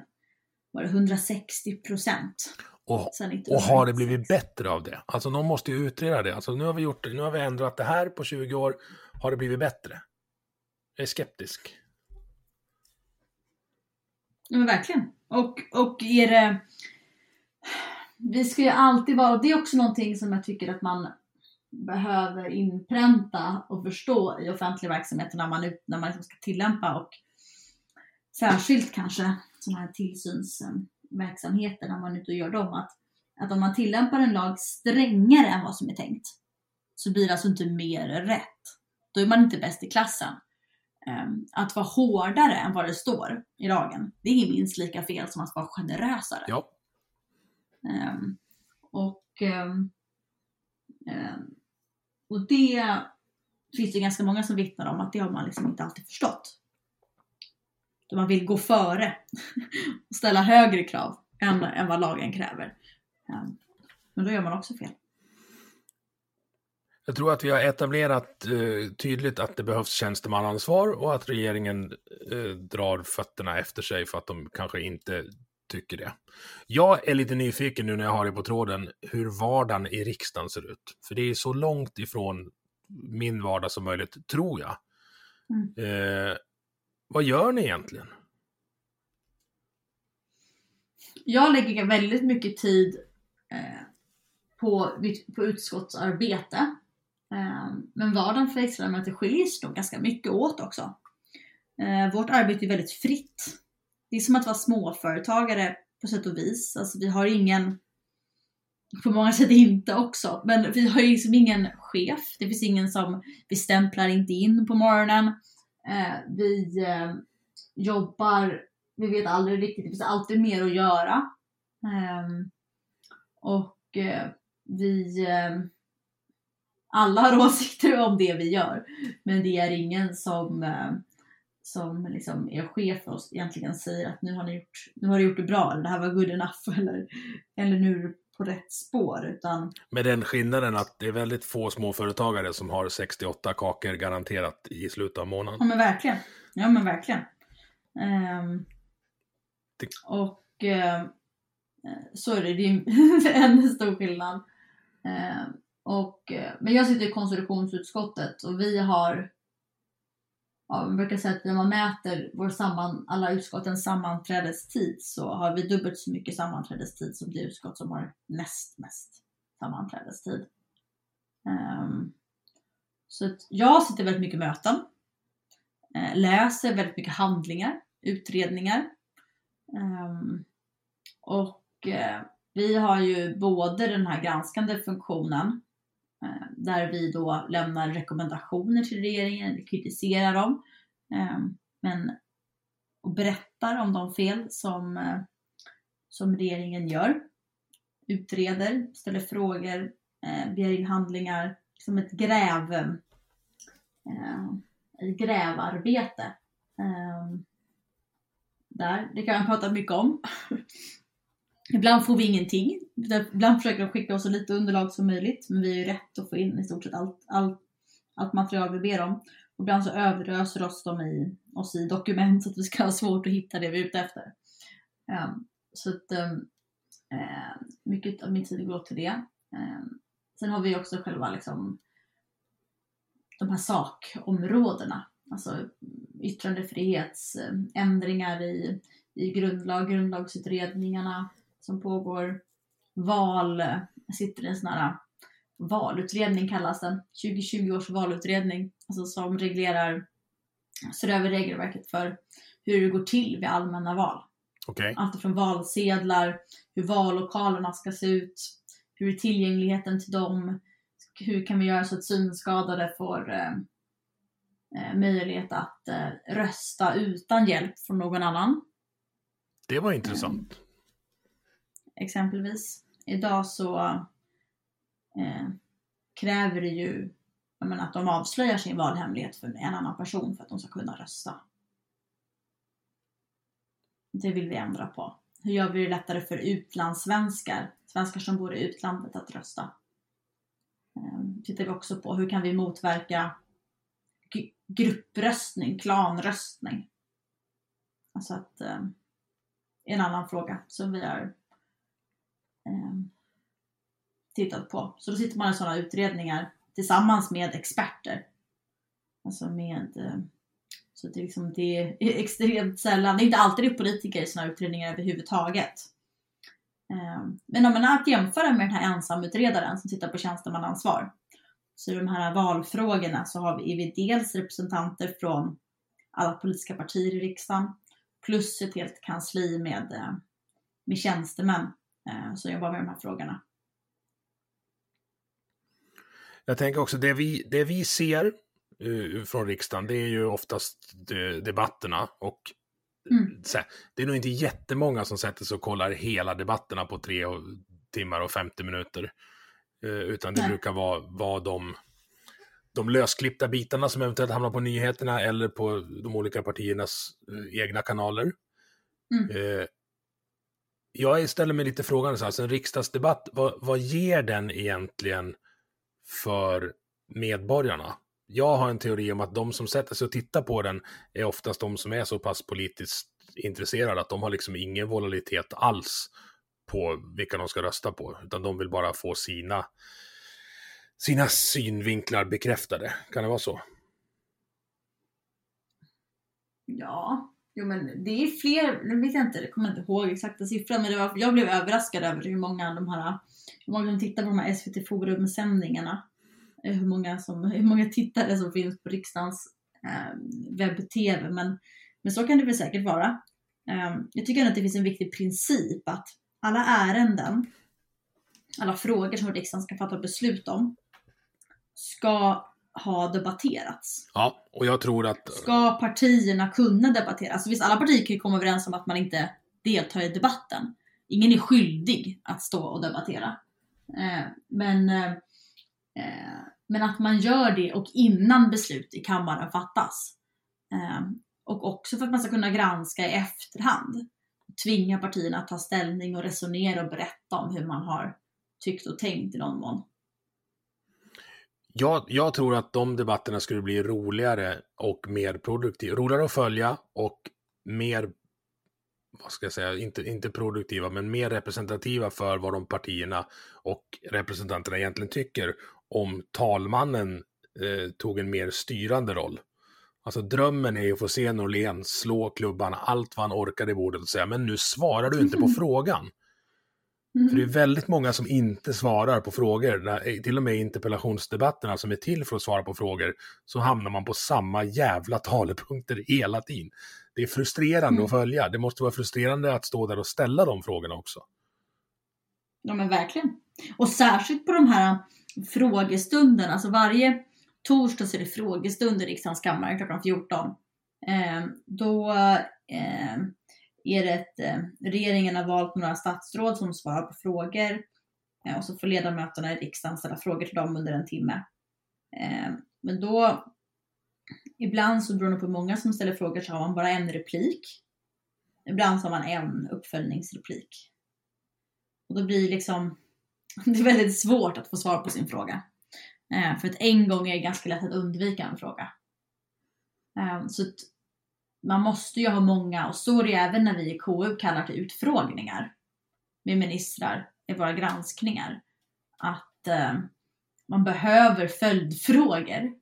var det 160 procent. Och, och har det blivit bättre av det? Alltså någon måste ju utreda det. Alltså nu har vi gjort det, nu har vi ändrat det här på 20 år. Har det blivit bättre? Jag är skeptisk. Ja men verkligen. Och, och är det vi ska ju alltid vara, och det är också någonting som jag tycker att man behöver inpränta och förstå i offentlig verksamhet när man, när man liksom ska tillämpa och särskilt kanske sådana här tillsynsverksamheter när man är ute och gör dem. Att, att om man tillämpar en lag strängare än vad som är tänkt så blir det alltså inte mer rätt. Då är man inte bäst i klassen. Ehm, att vara hårdare än vad det står i lagen, det är minst lika fel som att vara generösare. Ja. Um, och, um, och det finns det ganska många som vittnar om att det har man liksom inte alltid förstått. Då man vill gå före och ställa högre krav än, än vad lagen kräver. Um, men då gör man också fel. Jag tror att vi har etablerat eh, tydligt att det behövs tjänstemannaansvar och att regeringen eh, drar fötterna efter sig för att de kanske inte tycker det. Jag är lite nyfiken nu när jag har det på tråden hur vardagen i riksdagen ser ut. För det är så långt ifrån min vardag som möjligt, tror jag. Mm. Eh, vad gör ni egentligen? Jag lägger väldigt mycket tid eh, på, på utskottsarbete. Eh, men vardagen för extraledamöter skiljer sig nog ganska mycket åt också. Eh, vårt arbete är väldigt fritt. Det är som att vara småföretagare på sätt och vis. Alltså vi har ingen, på många sätt inte också, men vi har ju liksom ingen chef. Det finns ingen som, vi stämplar inte in på morgonen. Eh, vi eh, jobbar, vi vet aldrig riktigt, det finns alltid mer att göra. Ehm, och eh, vi eh, alla har åsikter om det vi gör. Men det är ingen som, eh, som liksom är chef för oss egentligen säger att nu har, ni gjort, nu har du gjort det bra, eller det här var good enough, eller, eller nu är på rätt spår. Utan... Med den skillnaden att det är väldigt få småföretagare som har 68 kakor garanterat i slutet av månaden. Ja men verkligen. Ja men verkligen. Um, det... Och uh, så är det, det är en stor skillnad. Uh, och, uh, men jag sitter i konstitutionsutskottet och vi har Ja, man brukar säga att när man mäter vår samman, alla utskottens sammanträdestid så har vi dubbelt så mycket sammanträdestid som det utskott som har näst mest sammanträdestid. Um, så att jag sitter väldigt mycket möten, eh, läser väldigt mycket handlingar, utredningar. Um, och eh, vi har ju både den här granskande funktionen Eh, där vi då lämnar rekommendationer till regeringen, kritiserar dem, eh, men och berättar om de fel som, eh, som regeringen gör. Utreder, ställer frågor, begär in handlingar, som ett gräv, ett grävarbete. Där, det kan man prata mycket om. Ibland får vi ingenting. Ibland försöker de skicka oss så lite underlag som möjligt. Men vi har ju rätt att få in i stort sett allt, allt, allt material vi ber om. Och ibland så överöser oss de i, oss i dokument så att vi ska ha svårt att hitta det vi är ute efter. Um, så att um, uh, mycket av min tid går till det. Um, sen har vi också själva liksom de här sakområdena. Alltså yttrandefrihetsändringar i, i grundlag, grundlagsutredningarna, som pågår. Val, sitter i en sån här valutredning kallas den. 2020 års valutredning. Alltså som reglerar, ser över regelverket för hur det går till vid allmänna val. Okay. Allt från valsedlar, hur vallokalerna ska se ut, hur är tillgängligheten till dem, hur kan vi göra så att synskadade får eh, eh möjlighet att eh, rösta utan hjälp från någon annan. Det var intressant exempelvis. Idag så eh, kräver det ju menar, att de avslöjar sin valhemlighet för en annan person för att de ska kunna rösta. Det vill vi ändra på. Hur gör vi det lättare för utlandssvenskar, svenskar som bor i utlandet, att rösta? Eh, tittar vi också på hur kan vi motverka gruppröstning, klanröstning? Alltså att eh, en annan fråga som vi har tittat på. Så då sitter man i sådana utredningar tillsammans med experter. Alltså med eh, så det är, liksom, det är extremt sällan, det är inte alltid det är politiker i sådana utredningar överhuvudtaget. Eh, men om man att jämföra med den här ensamutredaren som tittar på tjänstemannaansvar. Så i de här valfrågorna så har vi, är vi dels representanter från alla politiska partier i riksdagen plus ett helt kansli med, eh, med tjänstemän som jobbar med de här frågorna. Jag tänker också, det vi, det vi ser uh, från riksdagen, det är ju oftast de, debatterna och mm. så, det är nog inte jättemånga som sätter sig och kollar hela debatterna på tre och, timmar och 50 minuter. Uh, utan det Nej. brukar vara, vara de, de lösklippta bitarna som eventuellt hamnar på nyheterna eller på de olika partiernas uh, egna kanaler. Mm jag ställer mig lite frågan, alltså en riksdagsdebatt, vad, vad ger den egentligen för medborgarna? Jag har en teori om att de som sätter sig och tittar på den är oftast de som är så pass politiskt intresserade att de har liksom ingen volatilitet alls på vilka de ska rösta på, utan de vill bara få sina, sina synvinklar bekräftade. Kan det vara så? Ja, Jo men det är fler, nu vet jag inte, jag kommer inte ihåg exakta siffran men det var, jag blev överraskad över hur många de här, hur många som tittar på de här SVT Forum-sändningarna. eh, hur många, som, hur många tittare som finns på riksdagens eh, webb-tv, men, men så kan det väl säkert vara. Eh, jag tycker ändå att det finns en viktig princip att alla ärenden, alla frågor som riksdagen ska fatta beslut om, ska ha debatterats. Ja, och jag tror att... Ska partierna kunna debattera? Alltså visst, alla partier kan ju komma överens om att man inte deltar i debatten. Ingen är skyldig att stå och debattera. Eh, men, eh, men att man gör det och innan beslut i kammaren fattas. Eh, och också för att man ska kunna granska i efterhand. Tvinga partierna att ta ställning och resonera och berätta om hur man har tyckt och tänkt i någon mån. Jag, jag, tror att de debatterna skulle bli roligare och mer produktiva. Roligare att följa och mer, vad ska jag säga, inte, inte produktiva, men mer representativa för vad de partierna och representanterna egentligen tycker om talmannen eh, tog en mer styrande roll. Alltså drömmen är ju att få se Norlén slå klubban allt vad han orkar i bordet och säga, men nu svarar du inte på frågan. Mm. För det är väldigt många som inte svarar på frågor. När, till och med i interpellationsdebatterna som är till för att svara på frågor så hamnar man på samma jävla talepunkter hela tiden. Det är frustrerande mm. att följa. Det måste vara frustrerande att stå där och ställa de frågorna också. Ja men verkligen. Och särskilt på de här frågestunderna. Alltså varje torsdag så är det frågestund i riksdagens kammare klockan 14. Eh, då eh, är det ett, eh, regeringen har valt några statsråd som svarar på frågor eh, och så får ledamöterna i riksdagen ställa frågor till dem under en timme. Eh, men då, ibland så beroende på hur många som ställer frågor så har man bara en replik. Ibland så har man en uppföljningsreplik. Och då blir det liksom, det är väldigt svårt att få svar på sin fråga. Eh, för att en gång är det ganska lätt att undvika en fråga. Eh, så man måste ju ha många, och så är det även när vi i KU kallar till utfrågningar med ministrar i våra granskningar, att eh, man behöver följdfrågor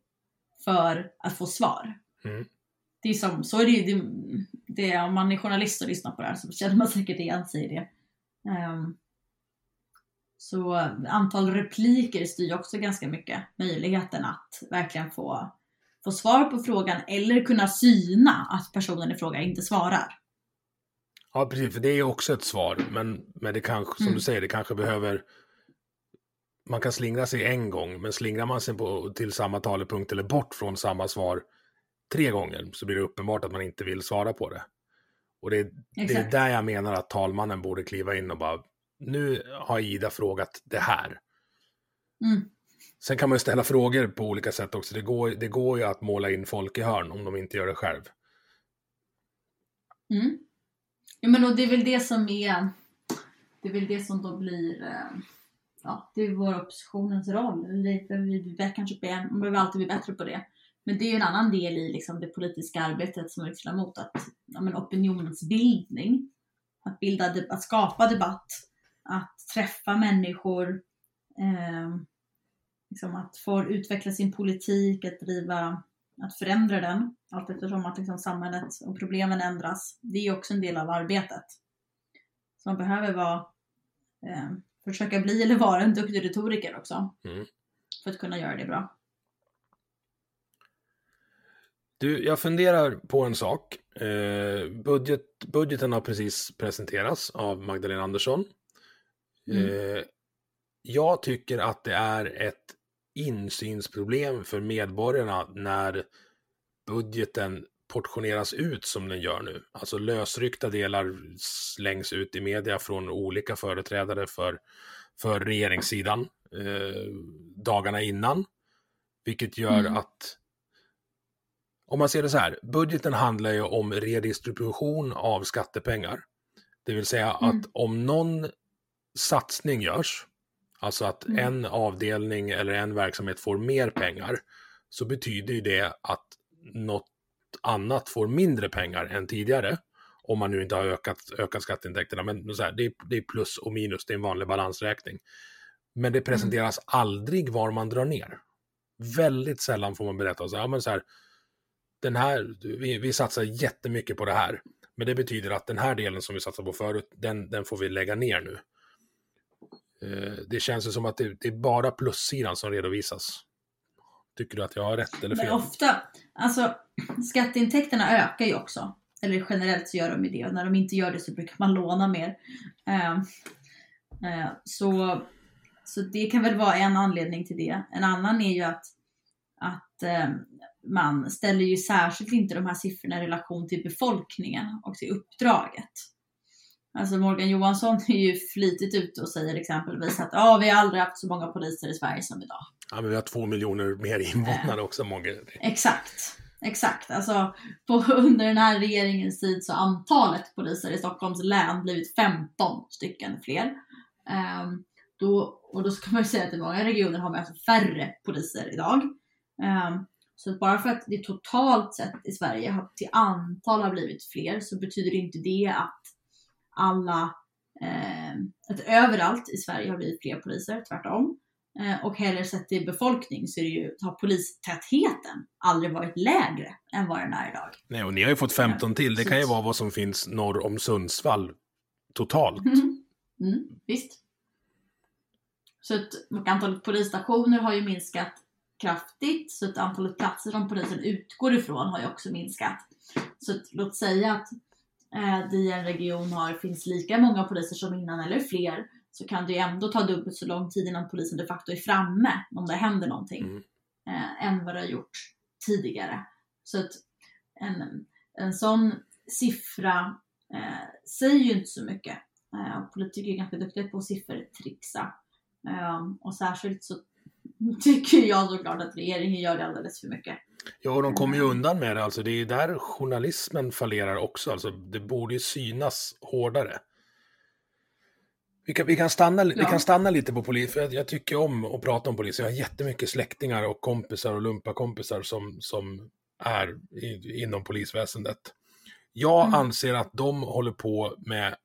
för att få svar. Mm. Det är som, så är det ju, det, det, om man är journalist och lyssnar på det här så känner man säkert igen sig i det. Um, så antal repliker styr också ganska mycket möjligheten att verkligen få få svar på frågan eller kunna syna att personen i fråga inte svarar. Ja, precis, för det är också ett svar, men, men det kanske, som mm. du säger, det kanske behöver man kan slingra sig en gång, men slingrar man sig på, till samma talepunkt eller bort från samma svar tre gånger så blir det uppenbart att man inte vill svara på det. Och det, det är där jag menar att talmannen borde kliva in och bara, nu har Ida frågat det här. Mm. Sen kan man ju ställa frågor på olika sätt också. Det går, det går ju att måla in folk i hörn om de inte gör det själv. Mm. Ja, men och det är väl det som är det är väl det som då blir eh, ja, det är vår oppositionens roll. Vi, vi, vi, kanske be, man behöver alltid bli bättre på det. Men det är ju en annan del i liksom, det politiska arbetet som riksdagsledamot, att ja, men opinionsbildning, att, bilda, att skapa debatt, att träffa människor, eh, liksom att få utveckla sin politik, att driva, att förändra den allt eftersom att liksom samhället och problemen ändras. Det är också en del av arbetet. Så man behöver vara, eh, försöka bli eller vara en duktig retoriker också. Mm. För att kunna göra det bra. Du, jag funderar på en sak. Eh, budget, budgeten har precis presenterats av Magdalena Andersson. Mm. Eh, jag tycker att det är ett insynsproblem för medborgarna när budgeten portioneras ut som den gör nu. Alltså lösryckta delar slängs ut i media från olika företrädare för, för regeringssidan eh, dagarna innan. Vilket gör mm. att om man ser det så här, budgeten handlar ju om redistribution av skattepengar. Det vill säga mm. att om någon satsning görs Alltså att mm. en avdelning eller en verksamhet får mer pengar så betyder ju det att något annat får mindre pengar än tidigare. Om man nu inte har ökat, ökat skatteintäkterna. Men så här, det, är, det är plus och minus, det är en vanlig balansräkning. Men det presenteras mm. aldrig var man drar ner. Väldigt sällan får man berätta så här, ja, men så här den här, vi, vi satsar jättemycket på det här. Men det betyder att den här delen som vi satsade på förut, den, den får vi lägga ner nu. Eh, det känns som att det, är bara plussidan som redovisas. Tycker du att jag har rätt eller fel? Men ofta, alltså skatteintäkterna ökar ju också. Eller generellt så gör de ju det. Och när de inte gör det så brukar man låna mer. Eh, eh, så, så det kan väl vara en anledning till det. En annan är ju att, att eh, man ställer ju särskilt inte de här siffrorna i relation till befolkningen och till uppdraget. Alltså Morgan Johansson är ju flitigt ute och säger exempelvis att ja, vi har aldrig haft så många poliser i Sverige som idag. Ja, men vi har två miljoner mer invånare också, många. Exakt. Exakt, alltså på, under den här regeringens tid så har antalet poliser i Stockholms län blivit 15 stycken fler. Um, då, och då ska man ju säga att i många regioner har man alltså färre poliser idag. Um, så bara för att det totalt sett i Sverige har, till antal har blivit fler så betyder inte det att alla, eh, att överallt i Sverige har blivit fler poliser, tvärtom. Eh, och heller sett till befolkning så är det ju, har polistätheten aldrig varit lägre än vad den är idag. Nej, och ni har ju fått 15 till. Det kan ju vara vad som finns norr om Sundsvall totalt. Mm. Mm, visst. Så att antalet polisstationer har ju minskat kraftigt så att antalet platser som polisen utgår ifrån har ju också minskat. Så att, låt säga att eh, i en region har, finns lika många poliser som innan eller fler så kan det ju ändå ta dubbelt så lång tid innan polisen de facto är framme om det händer någonting mm. eh, än vad det har gjort tidigare. Så att en, en sån siffra eh, säger ju inte så mycket. Eh, politiker är ganska duktiga på siffertrixa. Eh, och särskilt så tycker jag såklart att regeringen gör det alldeles för mycket. Ja, och de kommer ju undan med det. Alltså, det är där journalismen fallerar också. Alltså, det borde ju synas hårdare. Vi kan, vi kan, stanna, ja. vi kan stanna lite på polis, för jag, jag, tycker om att prata om polis. Jag har jättemycket släktingar och kompisar och lumparkompisar som, som är i, inom polisväsendet. Jag mm. anser att de håller på med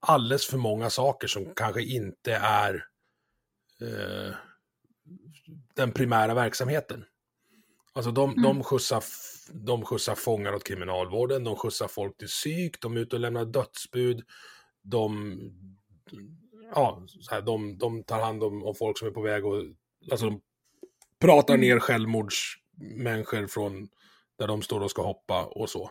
alldeles för många saker som kanske inte är eh, den primära verksamheten. Alltså de, mm. de, skjutsar, de skjutsar fångar åt kriminalvården, de skjutsar folk till psyk, de är ute och lämnar dödsbud, de, ja, så här, de, de tar hand om, om folk som är på väg och alltså, de pratar mm. ner självmordsmänniskor från där de står och ska hoppa och så.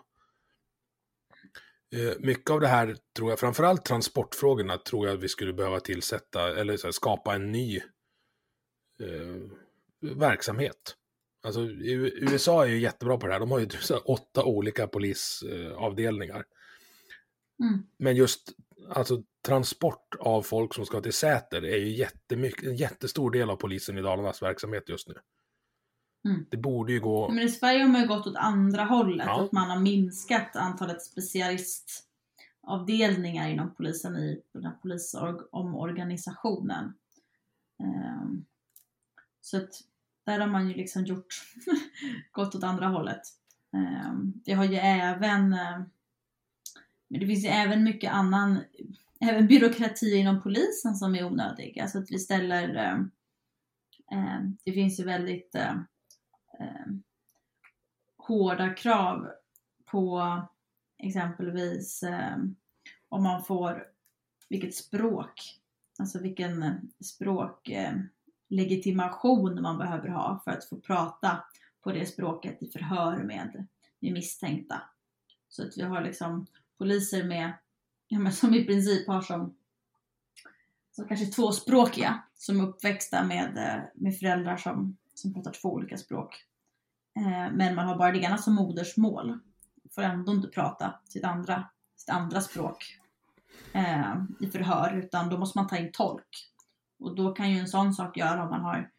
Eh, mycket av det här tror jag, framförallt transportfrågorna, tror jag vi skulle behöva tillsätta eller här, skapa en ny eh, verksamhet. Alltså USA är ju jättebra på det här. De har ju åtta olika polisavdelningar. Mm. Men just alltså, transport av folk som ska till Säter är ju jättemycket, en jättestor del av polisen i Dalarnas verksamhet just nu. Mm. Det borde ju gå... Men i Sverige har man ju gått åt andra hållet. Ja. Att man har minskat antalet specialistavdelningar inom polisen i den här polisomorganisationen. Um, så att där har man ju liksom gjort, gått åt andra hållet. Ehm, det har ju även, eh, men det finns ju även mycket annan, även byråkrati inom polisen som är onödig. Alltså att vi ställer, eh, det finns ju väldigt ehm, hårda krav på exempelvis om man får, vilket språk, alltså vilken språk legitimation man behöver ha för att få prata på det språket i förhör med, med misstänkta. Så att vi har liksom poliser med, ja, men som i princip har som, som kanske tvåspråkiga som är uppväxta med, eh, med föräldrar som, som pratar två olika språk. Eh, men man har bara det ena som modersmål. Får ändå inte prata sitt andra, sitt andra språk eh, i förhör utan då måste man ta in tolk. Och då kan ju en sån sak göra om man har,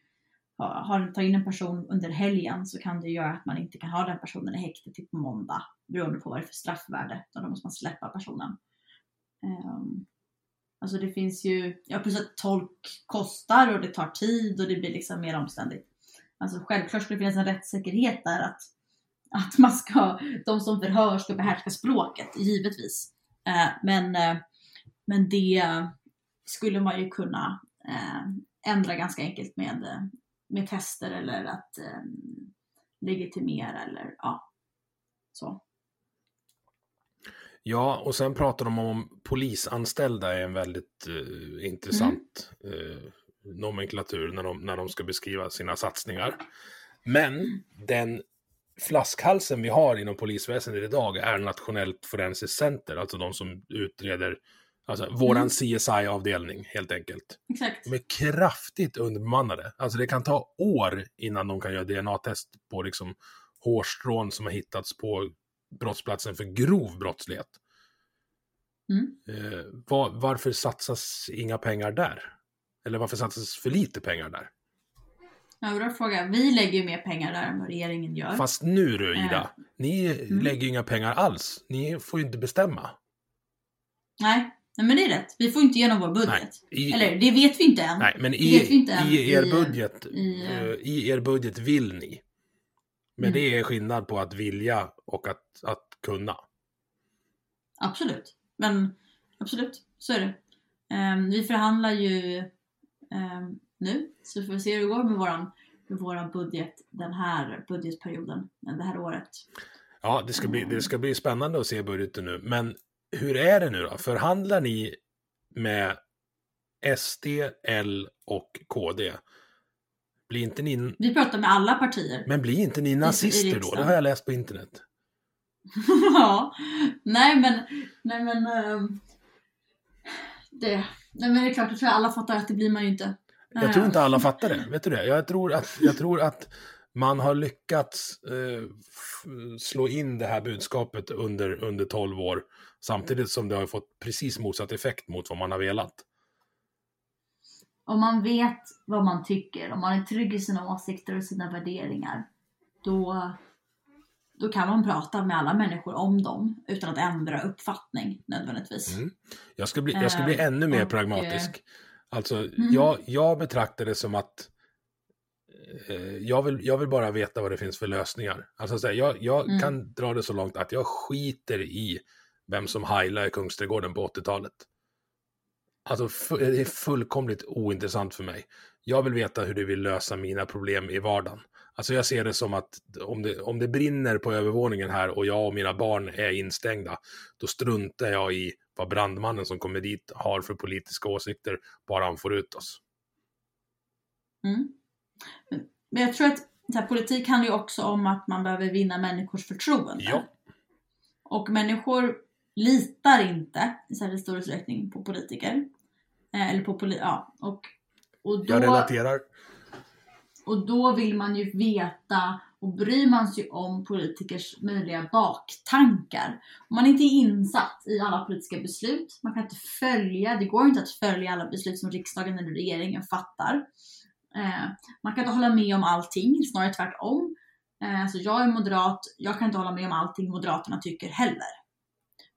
har tagit in en person under helgen så kan det göra att man inte kan ha den personen i häktet till på måndag beroende på vad det är för straffvärde. då måste man släppa personen. Um, alltså det finns ju, ja plus att tolk kostar och det tar tid och det blir liksom mer omständigt. Alltså självklart skulle det finnas en rättssäkerhet där att, att man ska, de som förhör ska behärska språket, givetvis. Eh, men, eh, men det skulle man ju kunna Eh, ändra ganska enkelt med, eh, med tester eller att eh, legitimera eller ja, så. Ja, och sen pratar de om polisanställda är en väldigt eh, intressant mm. eh, nomenklatur när de, när de ska beskriva sina satsningar. Men den flaskhalsen vi har inom polisväsendet idag är Nationellt forensiskt center, alltså de som utreder, alltså våran Mm. CSI-avdelning helt enkelt. Exakt. De är kraftigt underbemannade. Alltså det kan ta år innan de kan göra DNA-test på liksom hårstrån som har hittats på brottsplatsen för grov brottslighet. Mm. Eh, var, varför satsas inga pengar där? Eller varför satsas för lite pengar där? Ja, bra fråga. Vi lägger ju mer pengar där än vad regeringen gör. Fast nu du Ida, ni Mm. lägger ju inga pengar alls. Ni får ju inte bestämma. Nej. Nej, men det är rätt. Vi får inte igenom vår budget. Nej, i, Eller det vet vi inte än. nej men vi i, inte än i er i- budget, i, eh, eh, i er budget vill ni. Men Mm. det är skillnad på att vilja och att, att kunna. Absolut. Men absolut, så är det. Ehm, vi förhandlar ju ehm, nu, så vi får se hur det går med våran, med våran budget den här budgetperioden, det här året. Ja, det ska, bli, det ska bli spännande att se budgeten nu. Men hur är det nu då? Förhandlar ni med SD, L och KD? Blir inte ni, Vi pratar med alla partier. men blir inte ni nazister då? Det har jag läst på internet. ja, nej men, nej men, ehm, det, nej men det är klart, jag tror alla fattar att det blir man ju inte. Jag tror inte alla fattar det. Vet du det? Jag tror att, jag tror att man har lyckats eh, slå in det här budskapet under, under 12 år. Samtidigt som det har fått precis motsatt effekt mot vad man har velat. Om man vet vad man tycker, om man är trygg i sina åsikter och sina värderingar, då, då kan man prata med alla människor om dem utan att ändra uppfattning nödvändigtvis. Mm. Jag ska bli, jag ska bli Eh, ännu mer och, pragmatisk. Alltså, Mm. jag, jag betraktar det som att jag, vill, jag vill bara veta vad det finns för lösningar. Alltså, så här, jag jag Mm. kan dra det så långt att jag skiter i vem som heilade Kungsträdgården på 80-talet. Alltså, det är fullkomligt ointressant för mig. Jag vill veta hur du vill lösa mina problem i vardagen. Alltså jag ser det som att om det, om det brinner på övervåningen här och jag och mina barn är instängda, då struntar jag i vad brandmannen som kommer dit har för politiska åsikter, bara han får ut oss. Mm. Men jag tror att så här, politik handlar ju också om att man behöver vinna människors förtroende. Ja. Och människor litar inte i särskilt stor utsträckning på politiker. Eh, eller på poli- ja. Och, och då... Jag relaterar. Och då vill man ju veta och bryr man sig om politikers möjliga baktankar. Om man inte är insatt i alla politiska beslut, man kan inte följa, det går inte att följa alla beslut som riksdagen eller regeringen fattar. Eh, man kan inte hålla med om allting, snarare tvärtom. Eh, så jag är moderat, jag kan inte hålla med om allting Moderaterna tycker heller.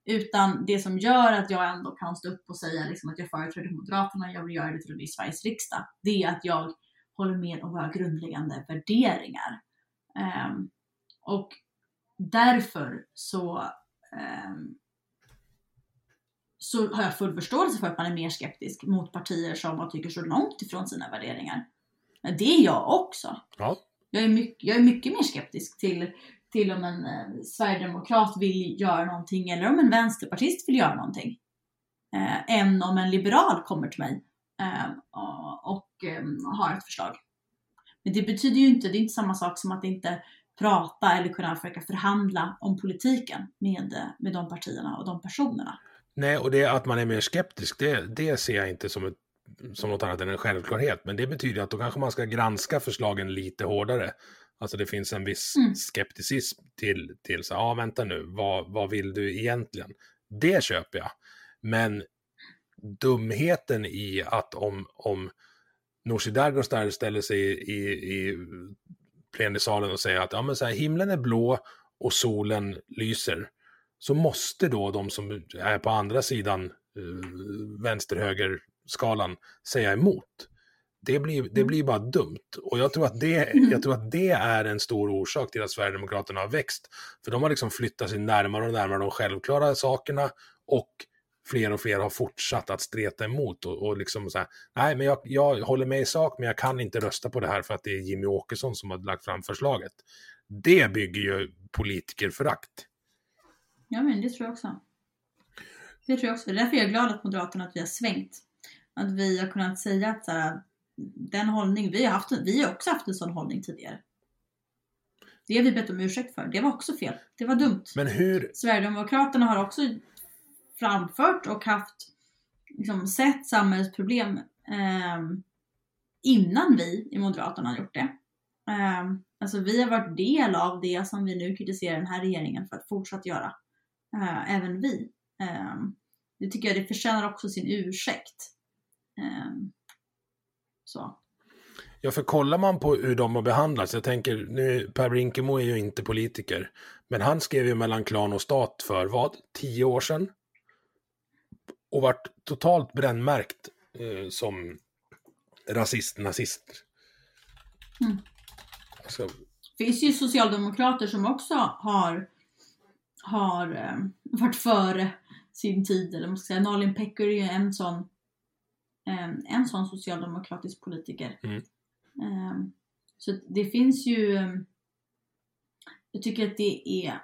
Utan det som gör att jag ändå kan stå upp och säga liksom att jag företräder Moderaterna, jag vill göra det till i Sveriges riksdag, det är att jag håller med om våra grundläggande värderingar. Eh, och därför så, ehm, så har jag full förståelse för att man är mer skeptisk mot partier som man tycker står långt ifrån sina värderingar. Det är jag också. Ja. Jag är mycket, jag är mycket mer skeptisk till, till om en eh, sverigedemokrat vill göra någonting eller om en vänsterpartist vill göra någonting. Eh, än om en liberal kommer till mig eh, och, och eh, har ett förslag. Men det betyder ju inte, det är inte samma sak som att inte prata eller kunna försöka förhandla om politiken med, med de partierna och de personerna. Nej, och det att man är mer skeptisk, det, det ser jag inte som, ett, som något annat än en självklarhet. Men det betyder att då kanske man ska granska förslagen lite hårdare. Alltså det finns en viss Mm. skepticism till, till så ja vänta nu, vad, vad vill du egentligen? Det köper jag. Men dumheten i att om, om Nooshi Dadgostar ställer sig i, i, i plenisalen och säger att ja, men så här, himlen är blå och solen lyser, så måste då de som är på andra sidan uh, vänster-höger-skalan säga emot. Det blir, det Mm. blir bara dumt. Och jag tror, att det, jag tror att det är en stor orsak till att Sverigedemokraterna har växt. För de har liksom flyttat sig närmare och närmare de självklara sakerna och fler och fler har fortsatt att streta emot och, och liksom så här, nej men jag, jag håller med i sak men jag kan inte rösta på det här för att det är Jimmy Åkesson som har lagt fram förslaget. Det bygger ju politikerförakt. Ja men det tror jag också. Det tror jag också. Därför är jag glad att Moderaterna att vi har svängt. Att vi har kunnat säga att så här, den hållning vi har haft, vi har också haft en sån hållning tidigare. Det har vi bett om ursäkt för. Det var också fel. Det var dumt. Men hur, Sverigedemokraterna har också framfört och haft, liksom, sett samhällsproblem eh, innan vi i Moderaterna har gjort det. Eh, alltså vi har varit del av det som vi nu kritiserar den här regeringen för att fortsatt göra. Eh, även vi. Eh, det tycker jag det förtjänar också sin ursäkt. Eh, så. Ja, för kollar man på hur de har behandlats, jag tänker, nu Per Brinkemo är ju inte politiker, men han skrev ju mellan klan och stat för vad, tio år sedan? Och vart totalt brännmärkt eh, som rasist, nazist. Mm. Alltså, Det finns ju socialdemokrater som också har, har eh, varit före sin tid. Eller man ska säga. Nalin Pekgul är ju en sån, en sån socialdemokratisk politiker. Mm. Eh, så det finns ju... Jag tycker att det är,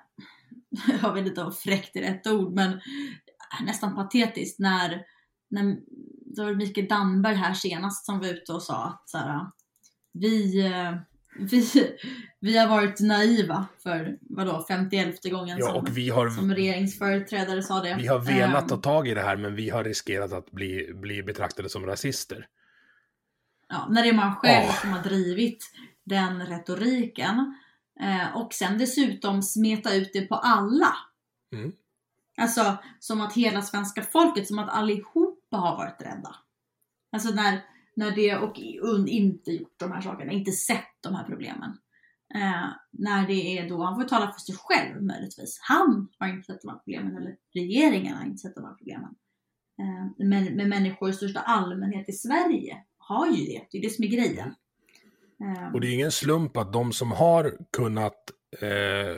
jag vet inte om fräckt är rätt ord, men nästan patetiskt när, när det var Mikael Damberg här senast som var ute och sa att så här, vi, eh, vi, vi har varit naiva för vadå, 51 gången ja, som, och vi har, som regeringsföreträdare sa det. vi har velat Ehm, ta tag i det här, men vi har riskerat att bli, bli betraktade som rasister. Ja, när det är man själv Åh. som har drivit den retoriken. Eh, och sen dessutom smeta ut det på alla. Mm. Alltså som att hela svenska folket, som att allihopa har varit rädda. Alltså när, när det och inte gjort de här sakerna, inte sett de här problemen. Eh, när det är då, han får tala för sig själv möjligtvis. Han har inte sett de här problemen, eller regeringen har inte sett de här problemen. Eh, men, men människor i största allmänhet i Sverige har ju det. Det är det som är grejen. Eh, Och det är ingen slump att de som har kunnat eh,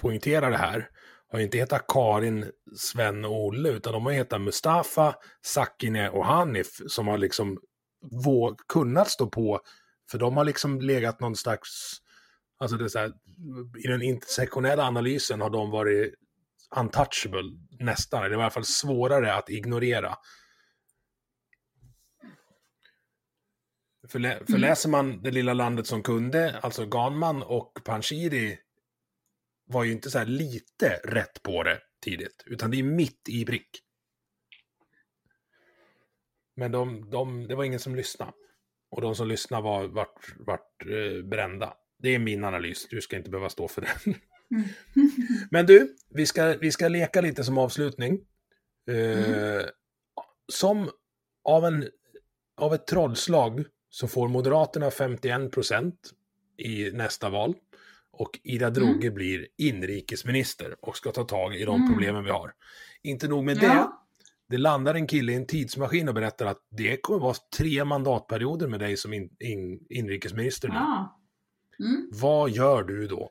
poängtera det här har inte hetat Karin, Sven och Olle, utan de har hetat Mustafa, Sakine och Hanif som har liksom vå- kunnat stå på, för de har liksom legat någon slags, alltså det är så här, i den intersektionella analysen har de varit untouchable nästan, eller i alla fall svårare att ignorera. För, lä- för Mm. läser man Det lilla landet som kunde, alltså Ganman och Panshiri var ju inte så här lite rätt på det tidigt, utan det är mitt i prick. Men de, de, det var ingen som lyssnade. Och de som lyssnade var vart, vart eh, brända. Det är min analys, du ska inte behöva stå för den. Mm. Men du, vi ska, vi ska leka lite som avslutning. Eh, Som av, en, av ett trollslag så får Moderaterna 51 procent i nästa val. Och Ida Drougge blir inrikesminister och ska ta tag i de Mm. problemen vi har. Inte nog med ja. det landar en kille i en tidsmaskin och berättar att det kommer vara tre mandatperioder med dig som in, in, inrikesminister nu. ja. Mm. Vad gör du då?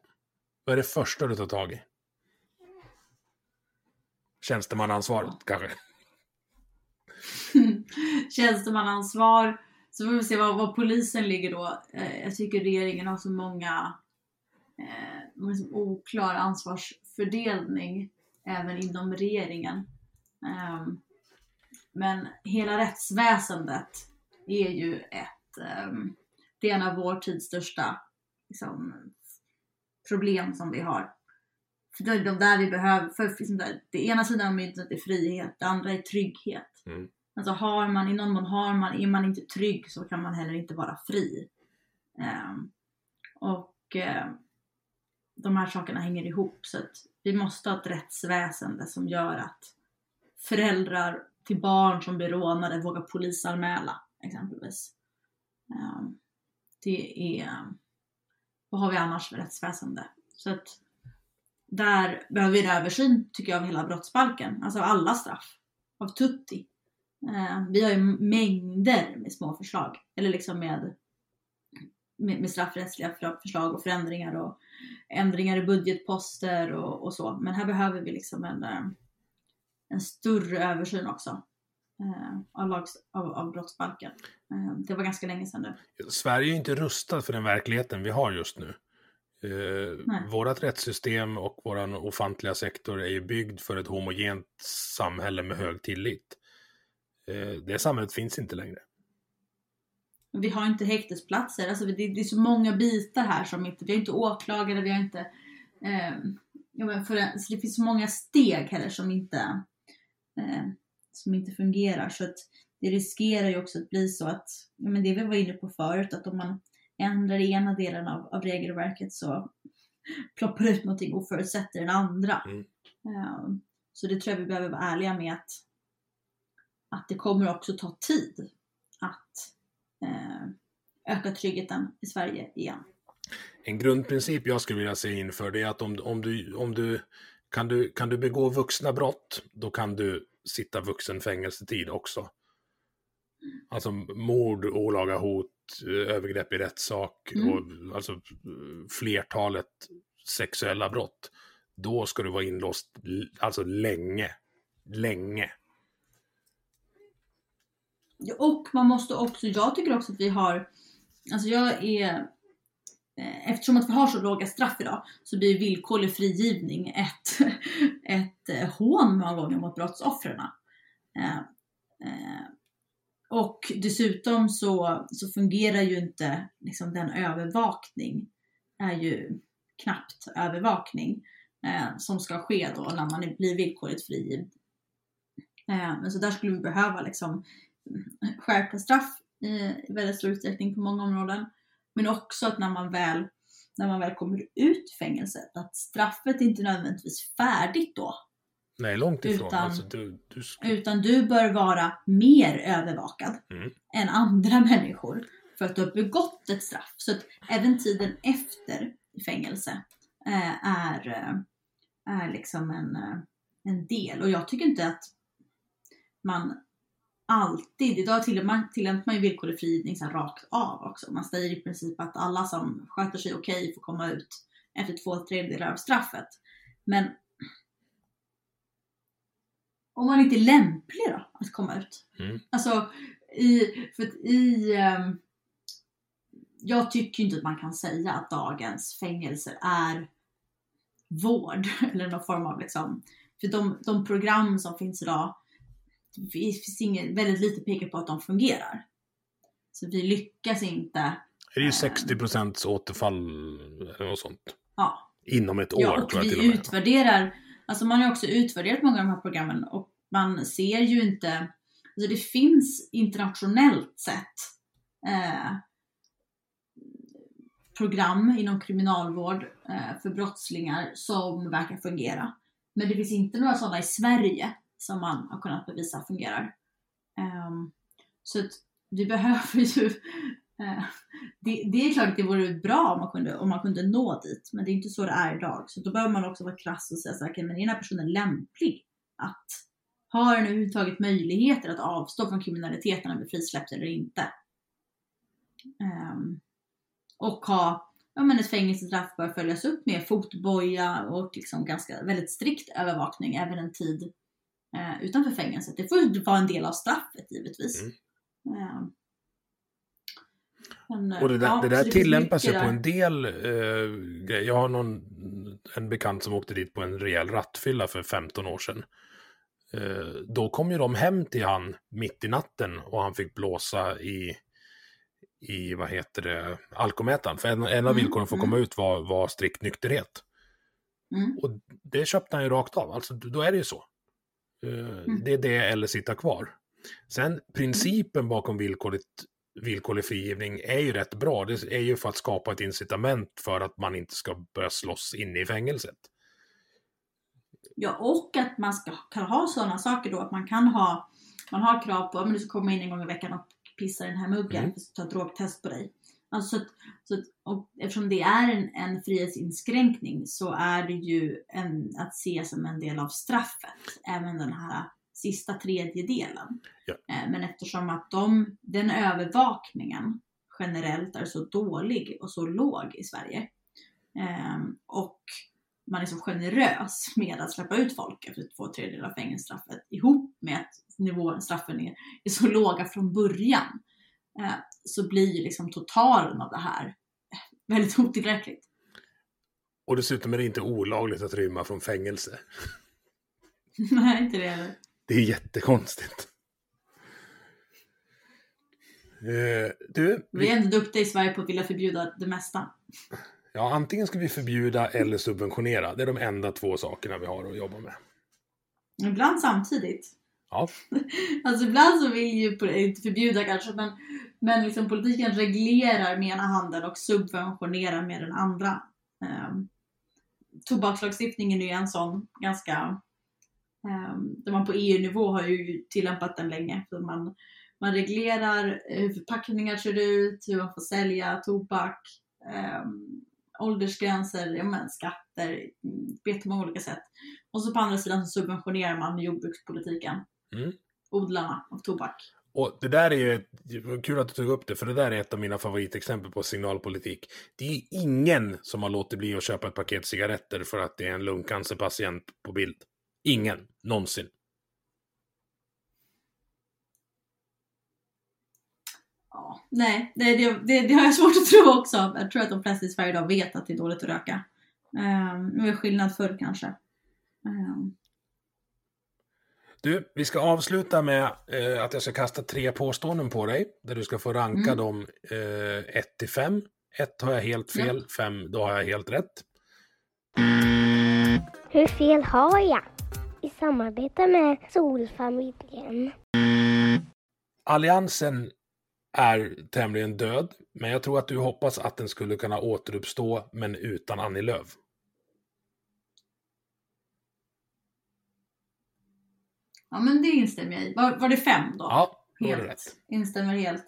Vad är det första du tar tag i? Tjänstemannaansvaret kanske? Tjänstemannaansvar. Så får vi se var, var polisen ligger då. Eh, jag tycker regeringen har så många eh, liksom oklar ansvarsfördelning även inom regeringen. Ehm, men hela rättsväsendet är ju ett, ehm, det är en av vår tids största liksom, problem som vi har. För det är de där vi behöver, för liksom där, det ena sidan av myntet är frihet, det andra är trygghet. Mm. Alltså har man, i någon mån har man, är man inte trygg så kan man heller inte vara fri. Ehm, och eh, de här sakerna hänger ihop så att vi måste ha ett rättsväsende som gör att föräldrar till barn som blir rånade vågar polisanmäla exempelvis. Ehm, det är, vad har vi annars för rättsväsende? Så att där behöver vi en översyn tycker jag av hela brottsbalken, alltså alla straff. Av tutti. Ehm, vi har ju mängder med små förslag. Eller liksom med, med, med straffrättsliga förslag och förändringar och ändringar i budgetposter och, och så. Men här behöver vi liksom en, ehm, en större översyn också. Eh, av, lags, av, av brottsbalken. Eh, det var ganska länge sedan nu. Sverige är inte rustat för den verkligheten vi har just nu. Eh, Nej. vårat rättssystem och vår ofantliga sektor är ju byggd för ett homogent samhälle med hög tillit. Eh, det samhället finns inte längre. Vi har inte häktesplatser. Alltså det, det är så många bitar här som inte... Vi har inte åklagare, vi har inte... Eh, för, så det finns så många steg heller som inte, eh, som inte fungerar. Så att det riskerar ju också att bli så att, ja, men det vi var inne på förut, att om man ändrar ena delen av, av regelverket så ploppar ut någonting och förutsätter den andra. Mm. Eh, så det tror jag vi behöver vara ärliga med att, att det kommer också ta tid att eh, öka tryggheten i Sverige igen. En grundprincip jag skulle vilja se inför det är att om, om, du, om du, kan du kan du begå vuxna brott, då kan du sitta vuxen fängelsetid också. Alltså mord, olaga hot, övergrepp i rättssak Mm. och alltså flertalet sexuella brott. Då ska du vara inlåst alltså länge. Länge. Och man måste också, jag tycker också att vi har, alltså jag är, eh, Eh, eftersom att vi har så låga straff idag så blir villkorlig frigivning ett, ett eh, hån många gånger mot brottsoffren. Eh, och dessutom så, så fungerar ju inte liksom den övervakning, är ju knappt övervakning eh, som ska ske då när man blir villkorligt frigiven. Eh, men så där skulle vi behöva liksom skärpta straff i väldigt stor utsträckning på många områden. Men också att när man väl, när man väl kommer ut fängelset, att straffet är inte nödvändigtvis färdigt då. Nej, långt ifrån. Utan- Alltså, du, du, ska- Utan du bör vara mer övervakad Mm. än andra människor för att du har begått ett straff. Så att även tiden efter fängelse eh, är, eh, är liksom en, eh, en del. Och jag tycker inte att man alltid, idag tillämpar man ju villkorlig frigivning rakt av också. Man säger i princip att alla som sköter sig okej får komma ut efter två tredjedelar av straffet. Men om man inte är lämplig då att komma ut? Mm. Alltså, i, för att i... ehm, jag tycker inte att man kan säga att dagens fängelser är vård eller någon form av liksom... För de, de program som finns idag, det finns inget, väldigt lite pekar på att de fungerar. Så vi lyckas inte. är det ju 60 procents återfall eller något sånt. Ja, Inom ett år Ja, och tror jag till och med. utvärderar, alltså man har också utvärderat många av de här programmen och man ser ju inte, alltså det finns internationellt sett eh, program inom kriminalvård eh, för brottslingar som verkar fungera. Men det finns inte några sådana i Sverige som man har kunnat bevisa fungerar. Ehm, så att vi behöver ju eh, det, det är klart att det vore bra om man, kunde, om man kunde nå dit, men det är inte så det är idag. Så då behöver man också vara krass och säga så här, okay, men är den här personen lämplig att har den överhuvudtaget möjligheter att avstå från kriminaliteten när den blir frisläppt eller inte? Um, och ha, ja men ett fängelsestraff bör följas upp med fotboja och liksom ganska väldigt strikt övervakning även en tid eh, utanför fängelset. Det får ju vara en del av straffet givetvis. Mm. Ehm, men, eh, Och det där, ja, det där tillämpas ju på en del eh, grejer. Jag har någon, en bekant som åkte dit på en rejäl rattfylla för 15 år sedan. Eh, då kom ju de hem till han mitt i natten och han fick blåsa i, i vad heter det, alkomätaren. För en, en av Mm, villkoren för att mm. komma ut var, var strikt nykterhet. Mm. Och det köpte han ju rakt av, alltså då är det ju så. Eh, Det är det eller sitta kvar. Sen principen bakom villkorligt, villkorlig frigivning är ju rätt bra. Det är ju för att skapa ett incitament för att man inte ska börja slåss inne i fängelset. Ja, och att man ska kan ha sådana saker då att man kan ha, man har krav på att du ska komma in en gång i veckan och pissa i den här muggen, Mm. ta drogtest på dig. Alltså, så att, så att, och eftersom det är en, en frihetsinskränkning så är det ju en, att se som en del av straffet, även den här sista tredjedelen. Ja. Eh, Men eftersom att de, den övervakningen generellt är så dålig och så låg i Sverige ehm, och man är så generös med att släppa ut folk efter två tredjedelar av fängelsestraffet ihop med att nivån, straffen är, är så låga från början så blir ju liksom totalen av det här eh, väldigt otillräckligt. Och dessutom är det inte olagligt att rymma från fängelse. Nej, inte det heller. Det är jättekonstigt. Eh, du, Vi är ändå duktiga i Sverige på att vilja förbjuda det mesta. ja, antingen ska vi förbjuda eller subventionera. Det är de enda två sakerna vi har att jobba med. Ibland samtidigt. Ja, Alltså ibland så vill ju, inte förbjuda kanske, men, men liksom politiken reglerar med ena handen och subventionerar med den andra. Um, tobakslagstiftningen är ju en sån ganska, um, där man på EU-nivå har ju tillämpat den länge. Så man, man reglerar hur förpackningar ser ut, hur man får sälja tobak, um, åldersgränser, ja, men skatter, på jättemånga olika sätt. Och så på andra sidan så subventionerar man jordbrukspolitiken Mm. odlarna av tobak och det där är ju, kul att du tog upp det, för det där är ett av mina favoritexempel på signalpolitik. Det är ingen som har låtit bli att köpa ett paket cigaretter för att det är en lungcancerpatient på bild. Ingen, någonsin. Ja, nej, det, det, det, har jag svårt att tro också. Jag tror att de flesta i Sverige idag vet att det är dåligt att röka. Um, det är skillnad förr kanske. Ehm, du, vi ska avsluta med eh, att jag ska kasta tre påståenden på dig. Där du ska få ranka Mm. dem 1 till 5. 1 har jag helt fel, 5 då har jag helt rätt. Hur fel har jag? I samarbete med Solfamiljen. Alliansen är tämligen död, men jag tror att du hoppas att den skulle kunna återuppstå, men utan Annie Lööf. Ja, men det instämmer jag i. Var, var det fem då? Ja, då är det helt. rätt. Instämmer helt.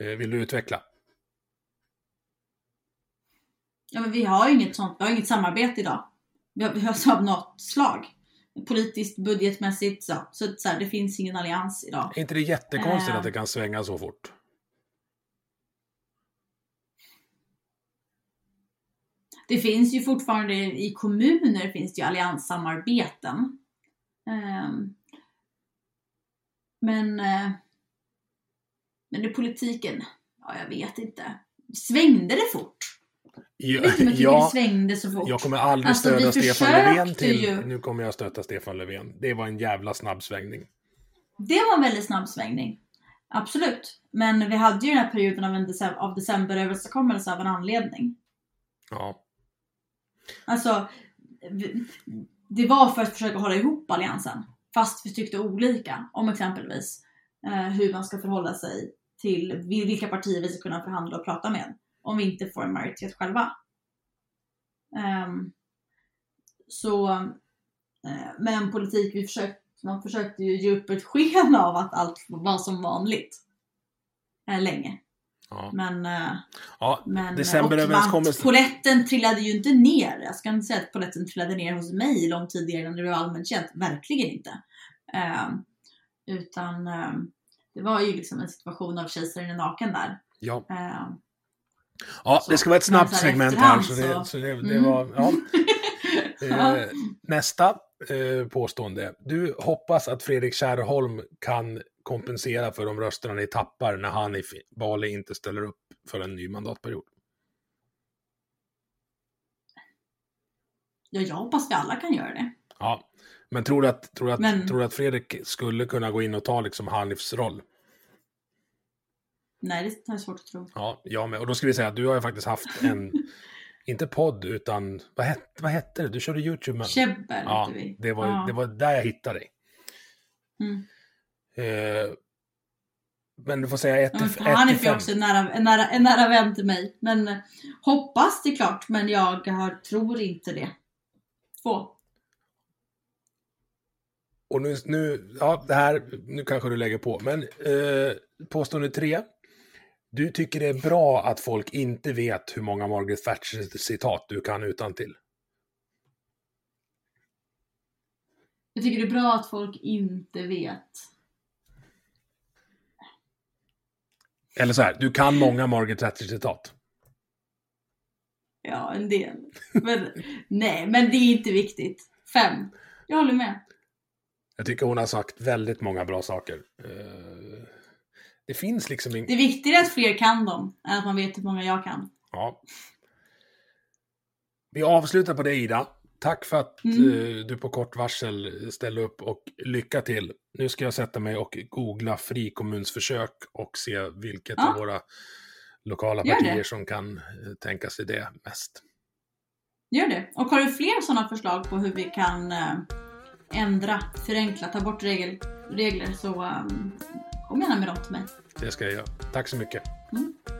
Eh, Vill du utveckla? Ja, men vi har inget sånt. Vi har inget samarbete idag. Vi har, vi har av något slag. Politiskt, budgetmässigt så. Så, så här, det finns ingen allians idag. Är inte det jättekonstigt Eh. att det kan svänga så fort? Det finns ju fortfarande i kommuner finns det ju allianssamarbeten. Ehm, men, eh, men i politiken, ja jag vet inte. Svängde det fort? Ja, Jag vet inte jag det svängde så fort. jag kommer aldrig Alltså, stödja Stefan Löfven till... ju. Nu kommer jag stötta Stefan Löfven. Det var en jävla snabb svängning. Det var en väldigt snabb svängning. Absolut. Men vi hade ju den här perioden av, en av decemberöverenskommelse av en anledning. Ja. Alltså, vi- det var för att försöka hålla ihop alliansen. Fast vi tyckte olika om exempelvis eh, hur man ska förhålla sig till vilka partier vi ska kunna förhandla och prata med. Om vi inte får en majoritet själva. Um, så, eh, men politik, vi försökte, man försökte ju ge upp ett sken av att allt var som vanligt. Eh, länge ja. Men eh, ja. men Decemberöverenskommelsen. Poletten trillade ju inte ner. Jag ska inte säga att poletten trillade ner hos mig långt tidigare än det blev allmänt känt. Verkligen inte. Ehm, utan ehm, det var ju liksom en situation av kejsaren är naken där. Ja. Ehm, ja, det ska vara ett snabbt så segment här. Så det, så- så det, det Mm. var... Ja. Ja. Eh, nästa eh, påstående. Du hoppas att Fredrik Kärrholm kan kompensera för de rösterna ni tappar när han i fi- valet inte ställer upp för en ny mandatperiod. ja, jag hoppas vi alla kan göra det. Ja. Men tror du att, tror du att, Men- tror att Fredrik skulle kunna gå in och ta liksom Hanifs roll? Nej, det är svårt att tro. Ja, jag med. Och då ska vi säga att du har ju faktiskt haft en, inte podd, utan vad hette, vad hette det? Du körde YouTube med... Käbbel Ja, vi. det var, Ja. det var där jag hittade dig. Mm. Eh, men du får säga ett Ja, men till han är ett till ju fem. också en nära, en, nära, en nära vän till mig. Men eh, hoppas det är klart, men jag har, tror inte det. Två. Och nu, nu, ja, det här, nu kanske du lägger på. Men eh, påstående tre. Du tycker det är bra att folk inte vet hur många Margaret Thatcher-citat du kan utan till. Jag tycker det är bra att folk inte vet. Eller så här, du kan många Margaret Thatcher-citat. Ja, en del. Men, nej, men det är inte viktigt. Fem. Jag håller med. Jag tycker hon har sagt väldigt många bra saker. Eh, det finns liksom Det ing... är viktigare att fler kan dem än att man vet hur många jag kan. Ja. Vi avslutar på det Ida. Tack för att Mm. eh, du på kort varsel ställde upp och lycka till. Nu ska jag sätta mig och googla frikommunsförsök och se vilket Ja. av våra lokala Gör det. partier som kan eh, tänka sig det mest. Gör det. Och har du fler sådana förslag på hur vi kan eh, ändra, förenkla, ta bort regel, regler så um, kom gärna med dem till mig. Det ska jag göra. Tack så mycket. Tack!